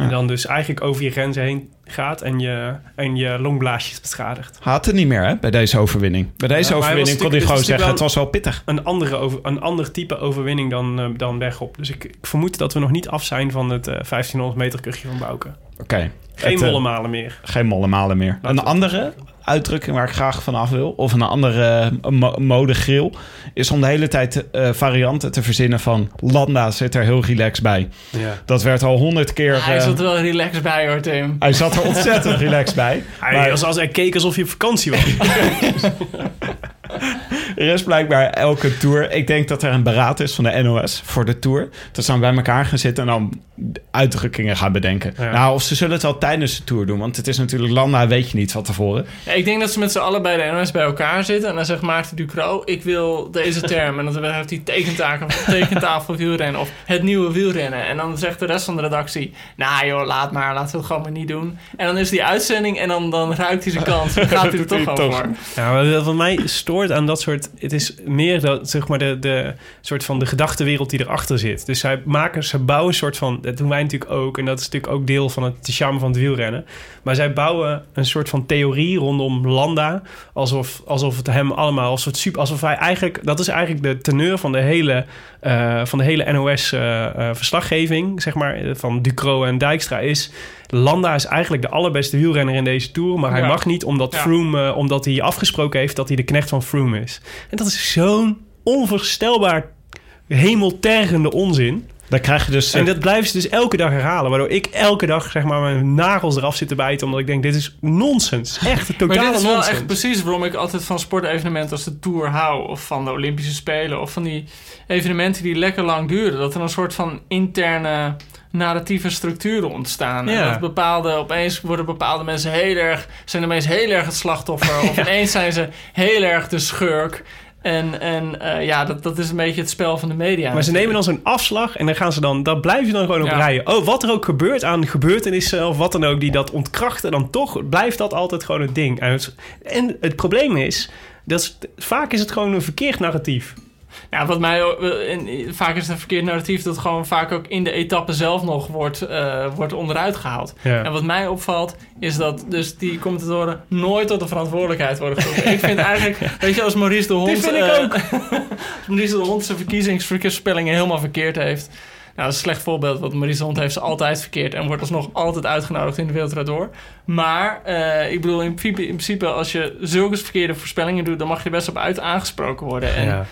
[SPEAKER 4] En dan dus eigenlijk over je grenzen heen gaat en je, en je longblaasjes beschadigt.
[SPEAKER 3] Haat het niet meer hè, bij deze overwinning. Bij deze
[SPEAKER 4] Ja,
[SPEAKER 3] overwinning kon hij gewoon zeggen, het was wel pittig.
[SPEAKER 4] Een, andere over, een ander type overwinning dan, eh, dan Bergop. Dus ik, ik vermoed dat we nog niet af zijn van het eh 1500 meter kuchje van Bouke.
[SPEAKER 3] Oké.
[SPEAKER 4] Geen
[SPEAKER 3] Het, eh,
[SPEAKER 4] mollemalen meer.
[SPEAKER 3] Geen mollemalen meer. Een andere uitdrukking waar ik graag vanaf wil, of een andere uh, mo modegril, is om de hele tijd uh, varianten te verzinnen van Landa zit er heel relaxed bij.
[SPEAKER 4] Ja.
[SPEAKER 3] Dat werd al honderd keer...
[SPEAKER 7] Ja, hij zat er wel relaxed bij hoor, Tim.
[SPEAKER 3] Hij zat er ontzettend relaxed bij.
[SPEAKER 4] Hij,
[SPEAKER 3] Maar-
[SPEAKER 4] als, als hij keek alsof hij op vakantie was.
[SPEAKER 3] Er is blijkbaar elke tour. Ik denk dat er een beraad is van de NOS voor de tour. Dat ze dan bij elkaar gaan zitten en dan uitdrukkingen gaan bedenken.
[SPEAKER 4] Ja.
[SPEAKER 3] Nou, of ze zullen het wel tijdens de tour doen. Want het is natuurlijk Landa, weet je niet van tevoren.
[SPEAKER 7] Ja, ik denk dat ze met z'n allen bij de NOS bij elkaar zitten. En dan zegt Maarten Ducro, ik wil deze term. En dan heeft hij tekentafel, tekentafel wielrennen of het nieuwe wielrennen. En dan zegt de rest van de redactie, nou joh, laat maar, laten we het gewoon maar niet doen. En dan is die uitzending en dan, dan ruikt hij zijn kans. Dan gaat hij er toch voor.
[SPEAKER 4] Ja, maar wat mij stoort aan dat soort... Het is meer dat, zeg maar, de, de soort van de gedachtenwereld die erachter zit. Dus zij maken, ze bouwen een soort van... Dat doen wij natuurlijk ook. En dat is natuurlijk ook deel van het de charme van het wielrennen. Maar zij bouwen een soort van theorie rondom Landa. Alsof, alsof het hem allemaal... Alsof, het super, alsof hij eigenlijk... Dat is eigenlijk de teneur van de hele, eh, van de hele NOS-verslaggeving. zeg maar, van Ducro en Dijkstra is... Landa is eigenlijk de allerbeste wielrenner in deze Tour. Maar hij
[SPEAKER 7] Ja.
[SPEAKER 4] mag niet omdat,
[SPEAKER 7] Ja.
[SPEAKER 4] Froome, eh, omdat hij afgesproken heeft... dat hij de knecht van Froome is. En dat is zo'n onvoorstelbaar hemeltergende onzin.
[SPEAKER 3] Dan krijg je dus...
[SPEAKER 4] En dat blijven ze dus elke dag herhalen. Waardoor ik elke dag zeg maar, mijn nagels eraf zit te bijten. Omdat ik denk, dit is nonsens. Echt een
[SPEAKER 7] Maar
[SPEAKER 4] totale
[SPEAKER 7] dit is wel
[SPEAKER 4] nonsens.
[SPEAKER 7] echt precies waarom ik altijd van sportevenementen als de Tour hou. Of van de Olympische Spelen. Of van die evenementen die lekker lang duren. Dat er een soort van interne narratieve structuren ontstaan. En
[SPEAKER 4] Ja.
[SPEAKER 7] dat bepaalde, opeens worden bepaalde mensen heel erg... zijn ineens heel erg het slachtoffer. Of ineens zijn ze heel erg de schurk. En, en eh, ja, dat, dat is een beetje het spel van de media.
[SPEAKER 4] Maar ze nemen dan zo'n afslag en dan gaan ze dan, dat blijf je dan gewoon op
[SPEAKER 7] Ja.
[SPEAKER 4] rijden. Oh, wat er ook gebeurt aan gebeurtenissen of wat dan ook die dat ontkrachten, dan toch blijft dat altijd gewoon het ding. En het, en het probleem is, dat is, vaak is het gewoon een verkeerd narratief.
[SPEAKER 7] Ja, wat mij ook- eh, vaak is het een verkeerd narratief dat gewoon vaak ook in de etappe zelf nog wordt, eh, wordt onderuit gehaald.
[SPEAKER 4] Ja.
[SPEAKER 7] En wat mij opvalt is dat dus die commentatoren nooit tot de verantwoordelijkheid worden geroepen. ik vind eigenlijk, weet je, als Maurice de Hond,
[SPEAKER 4] vind ik
[SPEAKER 7] eh,
[SPEAKER 4] ook.
[SPEAKER 7] als Maurice de Hond zijn verkiezingsvoorspellingen helemaal verkeerd heeft. Nou, dat is een slecht voorbeeld, want Maurice de Hond heeft ze altijd verkeerd en wordt alsnog altijd uitgenodigd in de Wereldraad door. Maar ik bedoel, in principe, in principe, als je zulke verkeerde voorspellingen doet, dan mag je er best op uit aangesproken worden. En
[SPEAKER 4] Ja.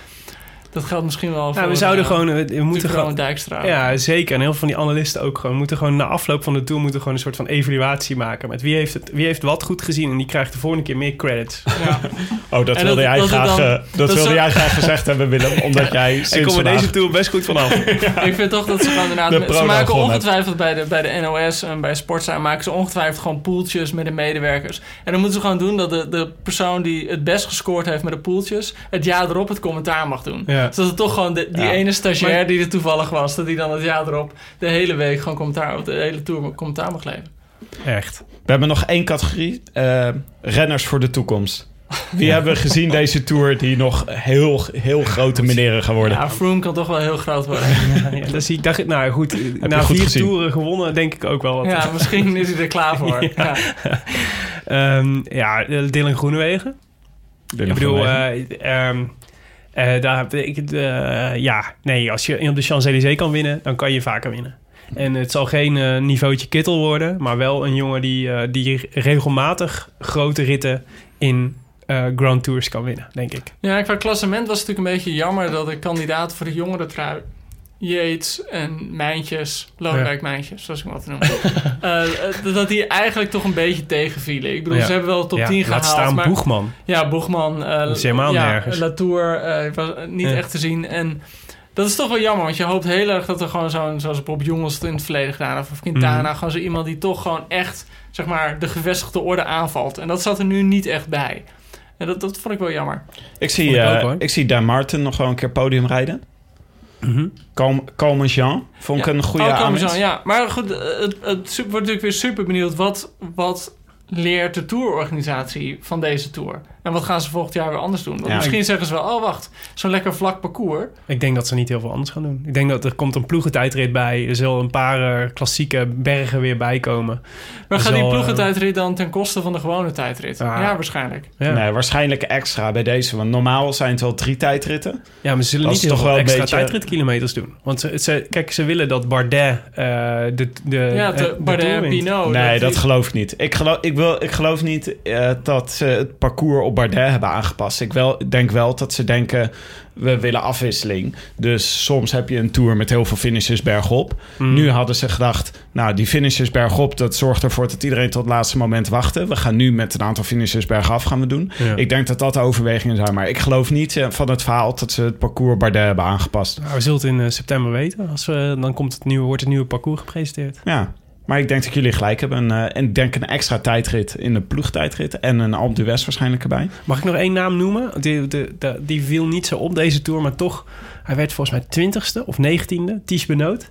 [SPEAKER 7] Dat geldt misschien wel voor...
[SPEAKER 4] Ja, we zouden
[SPEAKER 7] eh,
[SPEAKER 4] gewoon, we, we moeten gewoon,
[SPEAKER 7] Dijkstra.
[SPEAKER 4] Ja, zeker. En heel veel van die analisten ook gewoon. Moeten gewoon na afloop van de tour moeten gewoon een soort van evaluatie maken. Met wie heeft, het, wie heeft wat goed gezien en die krijgt de volgende keer meer credits.
[SPEAKER 7] Ja.
[SPEAKER 3] Oh, dat
[SPEAKER 7] En
[SPEAKER 3] wilde
[SPEAKER 7] dat-
[SPEAKER 3] jij
[SPEAKER 7] dat
[SPEAKER 3] graag,
[SPEAKER 7] dan-
[SPEAKER 3] eh, dat
[SPEAKER 7] dat
[SPEAKER 3] wilde
[SPEAKER 7] zo-
[SPEAKER 3] jij graag gezegd hebben, Willem. Omdat jij
[SPEAKER 4] Ik
[SPEAKER 3] sinds
[SPEAKER 4] kom er
[SPEAKER 3] vandaag...
[SPEAKER 4] deze tour best goed vanaf.
[SPEAKER 7] ik vind toch dat ze gewoon inderdaad...
[SPEAKER 3] De
[SPEAKER 7] ze maken ongetwijfeld bij de, bij de NOS en bij Sportza... maken ze ongetwijfeld gewoon poeltjes met de medewerkers. En dan moeten ze gewoon doen dat de, de persoon die het best gescoord heeft met de poeltjes... het jaar erop het commentaar mag doen.
[SPEAKER 4] Ja.
[SPEAKER 7] Zodat het toch gewoon de, die
[SPEAKER 3] Ja.
[SPEAKER 7] ene stagiair
[SPEAKER 4] Maar-
[SPEAKER 7] die er toevallig was... dat die dan het jaar erop de hele week gewoon commentaar... of de hele tour commentaar mag leveren.
[SPEAKER 4] Echt.
[SPEAKER 3] We hebben nog één categorie. eh, renners voor de toekomst. Wie hebben we gezien deze tour die nog heel, heel grote meneren gaan worden?
[SPEAKER 7] Ja, Froome kan toch wel heel groot worden.
[SPEAKER 4] Ja, dat zie ik. Dacht, nou goed, na
[SPEAKER 3] goed
[SPEAKER 4] vier
[SPEAKER 3] gezien?
[SPEAKER 4] toeren gewonnen, denk ik ook wel. Wat
[SPEAKER 7] ja, misschien is hij er klaar voor. Ja.
[SPEAKER 4] Ehm, ja, Dylan Groenewegen.
[SPEAKER 3] Dylan
[SPEAKER 4] ik bedoel,
[SPEAKER 3] Groenewegen.
[SPEAKER 4] eh, ehm, eh, daar ik eh, ja, nee, als je op de Champs-Élysées kan winnen, dan kan je vaker winnen. En het zal geen eh, niveautje kittel worden, maar wel een jongen die, die regelmatig grote ritten in Grand Tours kan winnen, denk ik.
[SPEAKER 7] Ja, qua klassement was het natuurlijk een beetje jammer dat de kandidaat voor de jongere trui... Yates en Mijntjes, Lodewijk Mijntjes, zoals ik hem altijd noem. eh, eh, dat die eigenlijk toch een beetje tegenvielen. Ik bedoel,
[SPEAKER 4] Ja.
[SPEAKER 7] ze hebben wel top
[SPEAKER 4] Ja,
[SPEAKER 7] 10
[SPEAKER 4] laat
[SPEAKER 7] gehaald.
[SPEAKER 4] staan
[SPEAKER 7] maar,
[SPEAKER 4] Boegman.
[SPEAKER 7] Ja, Boegman. eh,
[SPEAKER 4] Dat is helemaal
[SPEAKER 7] ja,
[SPEAKER 4] nergens.
[SPEAKER 7] Latour eh, was niet
[SPEAKER 4] Ja.
[SPEAKER 7] echt te zien. En dat is toch wel jammer, want je hoopt heel erg dat er gewoon zo'n... zoals Bob Jongels het in het verleden gedaan heeft, of Quintana...
[SPEAKER 4] Mhm.
[SPEAKER 7] gewoon zo iemand die toch gewoon echt, zeg maar, de gevestigde orde aanvalt. En dat zat er nu niet echt bij. En dat, dat vond ik wel jammer.
[SPEAKER 3] ik, zie,
[SPEAKER 4] ik
[SPEAKER 3] eh,
[SPEAKER 4] ook,
[SPEAKER 3] ik zie Dan Martin nog wel een keer podium rijden. Calm- Calme Jean vond ik
[SPEAKER 7] Ja.
[SPEAKER 3] een goede
[SPEAKER 7] Oh, ja. Maar goed, eh, het, het wordt natuurlijk weer super benieuwd wat, wat leert de tourorganisatie van deze tour? En wat gaan ze volgend jaar weer anders doen? Want
[SPEAKER 3] Ja.
[SPEAKER 7] misschien zeggen ze wel, oh wacht, zo'n lekker vlak parcours.
[SPEAKER 4] Ik denk dat ze niet heel veel anders gaan doen. Ik denk dat er komt een ploegentijdrit bij. Er zullen een paar eh, klassieke bergen weer bij komen.
[SPEAKER 7] Maar
[SPEAKER 4] Er
[SPEAKER 7] gaat die
[SPEAKER 4] zal, eh,
[SPEAKER 7] ploegentijdrit dan ten koste van de gewone tijdrit?
[SPEAKER 4] Ah.
[SPEAKER 7] Ja, waarschijnlijk.
[SPEAKER 4] Ja,
[SPEAKER 3] Nee, waarschijnlijk extra bij deze. Want normaal zijn het wel drie tijdritten.
[SPEAKER 4] ja maar ze zullen
[SPEAKER 3] Dat
[SPEAKER 4] niet heel
[SPEAKER 3] toch
[SPEAKER 4] veel extra
[SPEAKER 3] beetje-
[SPEAKER 4] tijdritkilometers doen. Want ze, ze- kijk, ze willen dat Bardet eh, de, de,
[SPEAKER 7] Ja, de,
[SPEAKER 4] de
[SPEAKER 7] Bardet en. Pinot.
[SPEAKER 3] nee, dat
[SPEAKER 7] die-
[SPEAKER 3] geloof ik niet. Ik geloof, ik wil, ik geloof niet eh, dat ze het parcours op Bardet hebben aangepast. Ik wel, denk wel dat ze denken, we willen afwisseling. Dus soms heb je een tour met heel veel finishes bergop.
[SPEAKER 4] Mm.
[SPEAKER 3] Nu hadden ze gedacht, nou, die finishes bergop... dat zorgt ervoor dat iedereen tot het laatste moment wachtte. We gaan nu met een aantal finishes bergaf gaan we doen.
[SPEAKER 4] Ja.
[SPEAKER 3] Ik denk dat dat de overwegingen zijn. Maar ik geloof niet eh, van het verhaal dat ze het parcours Bardet hebben aangepast.
[SPEAKER 4] Nou, we zullen het in eh, september weten. Als we, dan komt het nieuwe, wordt het nieuwe parcours gepresenteerd.
[SPEAKER 3] Ja, maar ik denk dat jullie gelijk hebben. Eh, en ik denk een extra tijdrit in de ploegtijdrit. En een Alpe d'Huez waarschijnlijk erbij.
[SPEAKER 4] Mag ik nog één naam noemen? Die, de, de- die viel niet zo op deze tour, maar toch... Hij werd volgens mij twintigste of negentiende. Ties Benoot.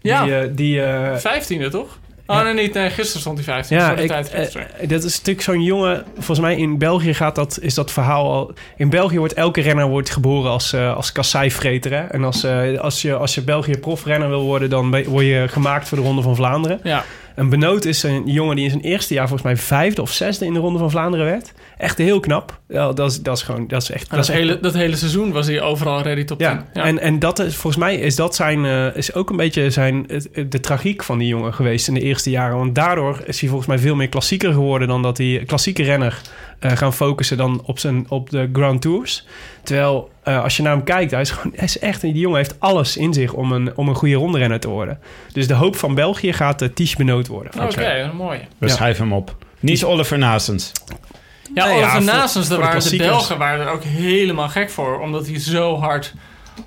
[SPEAKER 7] Ja.
[SPEAKER 4] Die, die, eh,
[SPEAKER 7] Vijftiende, toch? Oh, nee, niet. Nee, gisteren stond hij vijftiende.
[SPEAKER 4] Ja,
[SPEAKER 7] voor de
[SPEAKER 4] ik,
[SPEAKER 7] sorry.
[SPEAKER 4] eh, dat is natuurlijk zo'n jongen. Volgens mij in België gaat dat, is dat verhaal al. In België wordt elke renner wordt geboren als, eh als kasseivreter. Hè? En als, eh, als, je, als je België profrenner wil worden, dan word je gemaakt voor de Ronde van Vlaanderen.
[SPEAKER 7] Ja.
[SPEAKER 4] En Benoot is een jongen die in zijn eerste jaar volgens mij vijfde of zesde in de Ronde van Vlaanderen werd. Echt heel knap. Ja, dat, is, dat is gewoon, dat is echt.
[SPEAKER 7] Dat,
[SPEAKER 4] Dat is echt
[SPEAKER 7] hele, dat hele seizoen was hij overal ready top 10.
[SPEAKER 4] ja, En, en dat is volgens mij is dat zijn, eh, is ook een beetje zijn, de tragiek van die jongen geweest in de eerste jaren. Want daardoor is hij volgens mij veel meer klassieker geworden dan dat hij klassieke renner eh, gaan focussen dan op, zijn, op de Grand Tours. Terwijl eh, als je naar hem kijkt, hij is, gewoon, hij is echt, die jongen heeft alles in zich om een, om een goede ronderenner te worden. Dus de hoop van België gaat uh, Ties Benoot worden.
[SPEAKER 7] Oké, een mooie.
[SPEAKER 3] We
[SPEAKER 4] Ja.
[SPEAKER 3] schrijven hem op. Niet Oliver Nasens.
[SPEAKER 7] Ja,
[SPEAKER 4] Nee,
[SPEAKER 7] Oliver
[SPEAKER 4] ja,
[SPEAKER 7] Nasens, daar
[SPEAKER 4] de
[SPEAKER 7] waren de
[SPEAKER 4] klassiekers.
[SPEAKER 7] Belgen waren er ook helemaal gek voor. Omdat hij zo hard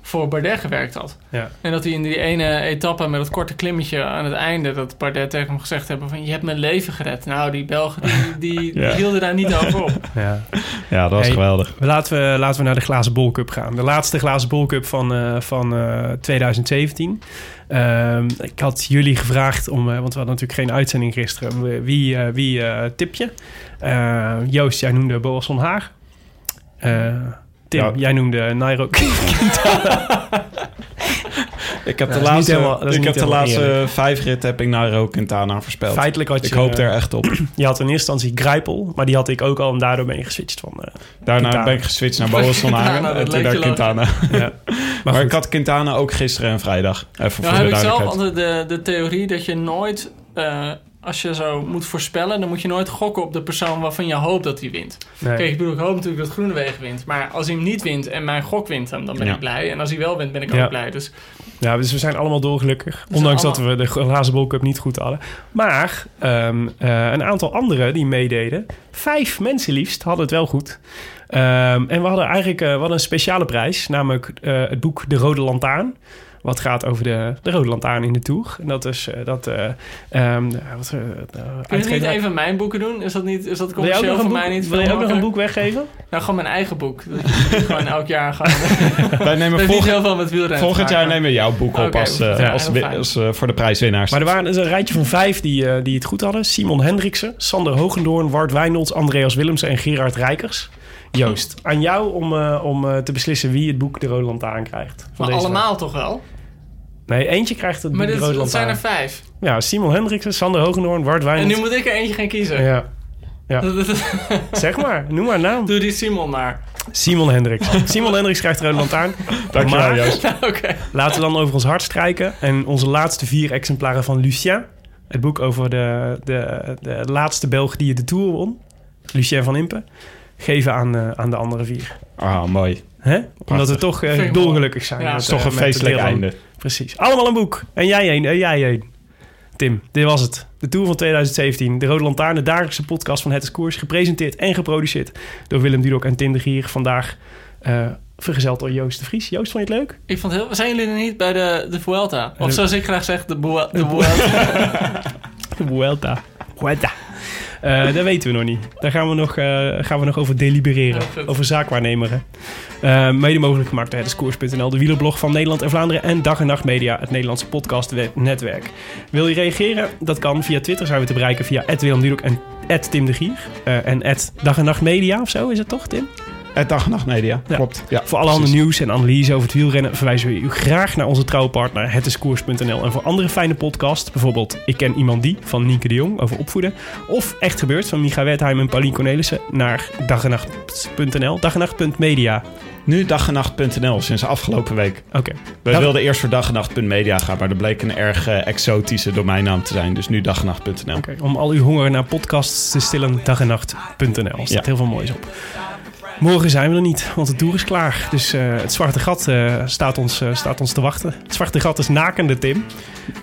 [SPEAKER 7] voor Bardet gewerkt had.
[SPEAKER 4] Ja.
[SPEAKER 7] En dat hij in die ene etappe met dat korte klimmetje aan het einde... dat Bardet tegen hem gezegd hebben van... je hebt mijn leven gered. Nou, die Belgen die, die, die
[SPEAKER 3] Ja.
[SPEAKER 7] hielden daar niet over op.
[SPEAKER 4] Ja.
[SPEAKER 3] Ja, dat was
[SPEAKER 4] Hey.
[SPEAKER 3] geweldig.
[SPEAKER 4] Laten we, laten we naar de Glazen Bol Cup gaan. De laatste Glazen Bol Cup van, eh, van eh, 2017. Ehm, ik had jullie gevraagd om, eh, want we hadden natuurlijk geen uitzending gisteren. Wie, eh, wie eh, tip je? Eh, Joost, jij noemde Boas van Haag. Tim,
[SPEAKER 3] Ja.
[SPEAKER 4] jij noemde Nairo.
[SPEAKER 3] Ik heb
[SPEAKER 4] Nou,
[SPEAKER 3] de laatste,
[SPEAKER 4] helemaal-
[SPEAKER 3] ik heb de laatste
[SPEAKER 4] eerlijk.
[SPEAKER 3] vijf ritten heb ik Nairo Quintana voorspeld.
[SPEAKER 4] Feitelijk had je,
[SPEAKER 3] ik hoop er echt op.
[SPEAKER 4] je had in eerste instantie Grijpel, maar die had ik ook al en daardoor ben je geswitcht van. eh,
[SPEAKER 3] Daarna
[SPEAKER 4] Quintana.
[SPEAKER 3] ben ik geswitcht naar Boas van
[SPEAKER 7] Quintana,
[SPEAKER 3] En toen naar Quintana.
[SPEAKER 4] ja.
[SPEAKER 3] Maar, ik had Quintana ook gisteren en vrijdag. Even voor
[SPEAKER 7] Nou
[SPEAKER 3] de
[SPEAKER 7] heb ik zelf altijd de, de theorie dat je nooit... eh, als je zo moet voorspellen, dan moet je nooit gokken op de persoon waarvan je hoopt dat hij wint.
[SPEAKER 4] Nee.
[SPEAKER 7] Kijk, ik bedoel, ik hoop natuurlijk dat Groenewegen wint. Maar als hij hem niet wint en mijn gok wint hem, dan ben
[SPEAKER 3] Ja.
[SPEAKER 7] ik blij. En als hij wel wint, ben ik
[SPEAKER 4] Ja.
[SPEAKER 7] ook blij. Dus
[SPEAKER 4] Ja, dus we zijn allemaal dolgelukkig.
[SPEAKER 7] zijn
[SPEAKER 4] Ondanks dat we de glazen Cup niet goed hadden. Maar ehm, eh, een aantal anderen die meededen, vijf mensen liefst, hadden het wel goed. Ehm, en we hadden eigenlijk we hadden een speciale prijs, namelijk eh, het boek De Rode Lantaarn. Wat gaat over de, de Rode Lantaarn in de Tour. En dat is eh, dat. eh ehm, wat, eh,
[SPEAKER 7] kun je niet even mijn boeken doen? Is dat, niet, is dat
[SPEAKER 4] Wil je ook
[SPEAKER 7] commercieel
[SPEAKER 4] nog een
[SPEAKER 7] voor
[SPEAKER 4] boek,
[SPEAKER 7] mij niet?
[SPEAKER 4] wil je ook nog een boek weggeven?
[SPEAKER 7] Nou, gewoon mijn eigen boek. Dat gewoon elk jaar gaan.
[SPEAKER 3] Wij nemen volgend,
[SPEAKER 7] heel veel met wielrennen
[SPEAKER 3] volgend jaar nemen we jouw boek op als, eh,
[SPEAKER 7] ja,
[SPEAKER 3] als, eh, voor de prijswinnaars.
[SPEAKER 4] Maar er waren dus een rijtje van vijf die, eh, die het goed hadden. Simon Hendriksen, Sander Hogendoorn, Wart Wijnolds, Andreas Willemsen en Gerard Rijkers. Joost, aan jou om, eh, om eh, te beslissen wie het boek De Rode Lantaarn krijgt. van
[SPEAKER 7] Maar
[SPEAKER 4] deze
[SPEAKER 7] allemaal toch wel?
[SPEAKER 4] Nee, eentje krijgt het
[SPEAKER 7] Maar dit, zijn er vijf.
[SPEAKER 4] Ja, Simon Hendriksen, Sander Hogendoorn, Wart
[SPEAKER 7] En
[SPEAKER 4] Wijnolds.
[SPEAKER 7] nu moet ik er eentje gaan kiezen.
[SPEAKER 4] Ja, zeg maar, noem maar een naam.
[SPEAKER 7] Doe die Simon maar.
[SPEAKER 4] Simon Hendricks. Simon Hendricks krijgt De Rode Lantaarn.
[SPEAKER 3] Dankjewel,
[SPEAKER 4] Maar-
[SPEAKER 3] Joost.
[SPEAKER 7] Oké.
[SPEAKER 4] Laten we dan over ons hart strijken. En onze laatste vier exemplaren van Lucien. Het boek over de, de, de laatste Belg die de Tour won. Lucien van Impe. Geven aan, eh, aan de andere vier.
[SPEAKER 3] Ah, mooi.
[SPEAKER 4] Hè? Omdat we toch eh,
[SPEAKER 7] ik
[SPEAKER 4] dolgelukkig zijn.
[SPEAKER 7] Ja,
[SPEAKER 3] Dat is toch
[SPEAKER 4] eh,
[SPEAKER 3] een feestelijk einde.
[SPEAKER 4] Precies. Allemaal een boek. En jij één. En jij één. Tim, dit was het. De Tour van 2017. De Rode Lantaarn, de dagelijkse podcast van Het is Koers. Gepresenteerd en geproduceerd door Willem Dudok en Tim de Gier. Vandaag eh, vergezeld door Joost de Vries. Joost, vond je het leuk?
[SPEAKER 7] Ik vond het heel... Zijn jullie er niet bij de, de Vuelta? Of
[SPEAKER 4] de-
[SPEAKER 7] zoals ik graag zeg, de, de Vuelta.
[SPEAKER 4] De Vuelta. Vuelta. Eh, dat weten we nog niet. Daar gaan we nog, eh, gaan we nog over delibereren.
[SPEAKER 7] Ja,
[SPEAKER 4] over zaakwaarnemeren. Eh, mede mogelijk gemaakt door hetskoers.nl, de wielerblog van Nederland en Vlaanderen... en Dag en Nacht Media, het Nederlandse podcastnetwerk. Wil je reageren? Dat kan via Twitter zijn we te bereiken via Willem en Tim de Gier. Eh, en Dag en Nacht Media of zo is het toch, Tim?
[SPEAKER 3] Het Dag en Nacht Media,
[SPEAKER 4] Ja.
[SPEAKER 3] klopt. Ja,
[SPEAKER 4] voor alle andere nieuws en analyse over het wielrennen verwijzen we u graag naar onze trouwe partner hetiskoers.nl. En voor andere fijne podcasts, bijvoorbeeld Ik ken iemand die van Nienke de Jong over opvoeden. Of Echt gebeurd van Micha Wertheim en Paulien Cornelissen naar dagenacht.nl. Dagenacht.media.
[SPEAKER 3] Nu dagenacht.nl sinds afgelopen week.
[SPEAKER 4] Oké.
[SPEAKER 3] We
[SPEAKER 4] Dag-
[SPEAKER 3] wilden eerst voor dagenacht.media gaan, maar dat bleek een erg eh, exotische domeinnaam te zijn. Dus nu dagenacht.nl.
[SPEAKER 4] Oké, Om al uw honger naar podcasts te stillen, dagenacht.nl. Er staat
[SPEAKER 3] Ja.
[SPEAKER 4] heel veel moois op. Morgen zijn we er niet, want de tour is klaar. Dus eh, het zwarte gat eh, staat, ons, eh, staat ons te wachten. Het zwarte gat is nakende, Tim.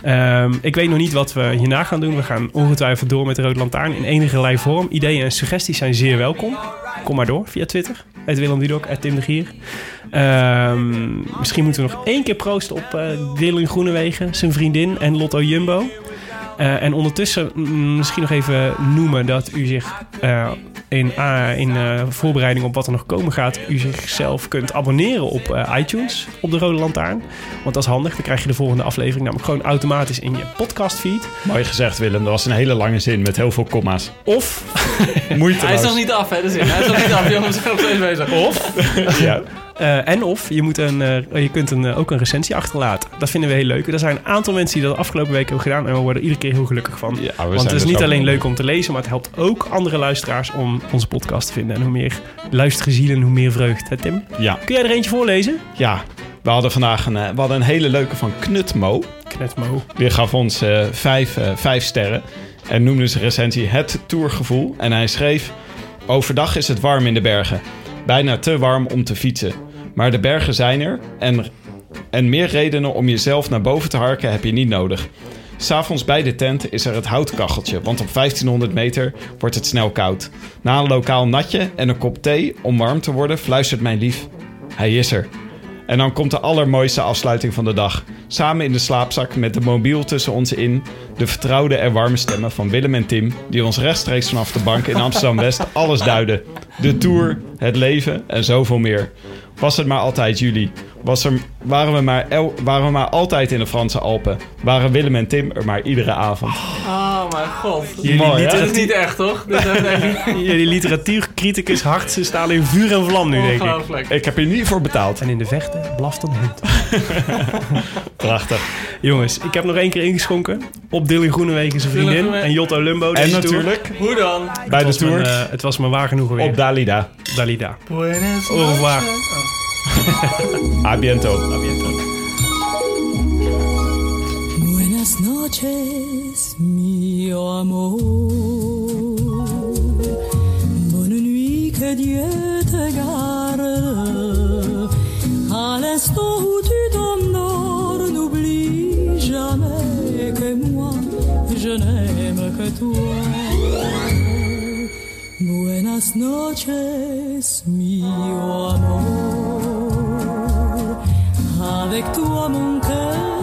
[SPEAKER 4] Ehm, ik weet nog niet wat we hierna gaan doen. We gaan ongetwijfeld door met de Rode Lantaarn in enige vorm. Ideeën en suggesties zijn zeer welkom. Kom maar door via Twitter. Het Willem Dudok, Tim de Gier. Ehm, misschien moeten we nog één keer proosten op Dylan Groenewegen, zijn vriendin en Lotto Jumbo. Eh, en ondertussen mm, misschien nog even noemen dat u zich eh, in, ah, in eh, voorbereiding op wat er nog komen gaat, u zichzelf kunt abonneren op eh, iTunes, op de Rode Lantaarn. Want dat is handig, dan krijg je de volgende aflevering namelijk gewoon automatisch in je podcastfeed.
[SPEAKER 3] Mooi gezegd, Willem. Dat was een hele lange zin met heel veel komma's.
[SPEAKER 4] Of,
[SPEAKER 3] Moeiteloos.
[SPEAKER 7] Hij is nog niet af, hè, de zin. Hij is nog niet af, jongens. We zijn nog steeds bezig.
[SPEAKER 4] of,
[SPEAKER 3] Ja.
[SPEAKER 4] Eh, en of, je, moet een, eh, je kunt een, eh, ook een recensie achterlaten. Dat vinden we heel leuk. Er zijn een aantal mensen die dat de afgelopen week hebben gedaan en we worden iedere keer heel gelukkig van.
[SPEAKER 3] Ja,
[SPEAKER 4] Want het is
[SPEAKER 3] er
[SPEAKER 4] niet alleen leuk om te lezen, maar het helpt ook andere luisteraars om onze podcast te vinden. En hoe meer luistergezielen, hoe meer vreugd. Hè, Tim?
[SPEAKER 3] Ja,
[SPEAKER 4] Kun jij er eentje voorlezen?
[SPEAKER 3] ja. We hadden vandaag een, we hadden een hele leuke van Knutmo.
[SPEAKER 4] Knetmo.
[SPEAKER 3] Die gaf ons vijf, vijf sterren. En noemde zijn recensie Het Tourgevoel. En hij schreef... Overdag is het warm in de bergen. Bijna te warm om te fietsen. Maar de bergen zijn er. En, en meer redenen om jezelf naar boven te harken heb je niet nodig. S'avonds bij de tent is er het houtkacheltje. Want op 1500 meter wordt het snel koud. Na een lokaal natje en een kop thee om warm te worden... fluistert mijn lief... Hij is er. En dan komt de allermooiste afsluiting van de dag. Samen in de slaapzak met de mobiel tussen ons in. De vertrouwde en warme stemmen van Willem en Tim. Die ons rechtstreeks vanaf de bank in Amsterdam-West alles duiden. De tour, het leven en zoveel meer. Was het maar altijd juli. Was er, waren, we maar el- waren we maar altijd in de Franse Alpen. Waren Willem en Tim er maar iedere avond.
[SPEAKER 7] Oh mijn god.
[SPEAKER 4] Jullie,
[SPEAKER 3] Mooi?
[SPEAKER 7] Dit is niet echt, toch? Is
[SPEAKER 4] jullie literatuurcriticus hart, ze staan in vuur en vlam nu, denk ik.
[SPEAKER 7] ongelooflijk.
[SPEAKER 3] Ik heb hier niet voor betaald.
[SPEAKER 4] En in de vechten blaft een hond.
[SPEAKER 3] Prachtig.
[SPEAKER 4] Jongens, ik heb nog één keer ingeschonken. Op Dylan Groenewegen zijn
[SPEAKER 7] Dylan
[SPEAKER 4] vriendin en Jotto Lumbo.
[SPEAKER 3] En
[SPEAKER 4] tour.
[SPEAKER 3] natuurlijk
[SPEAKER 7] Hoe dan?
[SPEAKER 3] bij de
[SPEAKER 4] Het was
[SPEAKER 3] tour
[SPEAKER 4] mijn, eh, het was me waar genoegen weer.
[SPEAKER 3] op Dalida.
[SPEAKER 4] Dalida.
[SPEAKER 7] Buenos
[SPEAKER 4] Au revoir.
[SPEAKER 3] A biento.
[SPEAKER 9] Buenas noches, mio amor. Bonne nuit, que Dieu te garde. À l'instant où tu t'endors, n'oublie jamais que moi, je n'aime que toi. Buenas noches, mio amor. Avec toi, mon cœur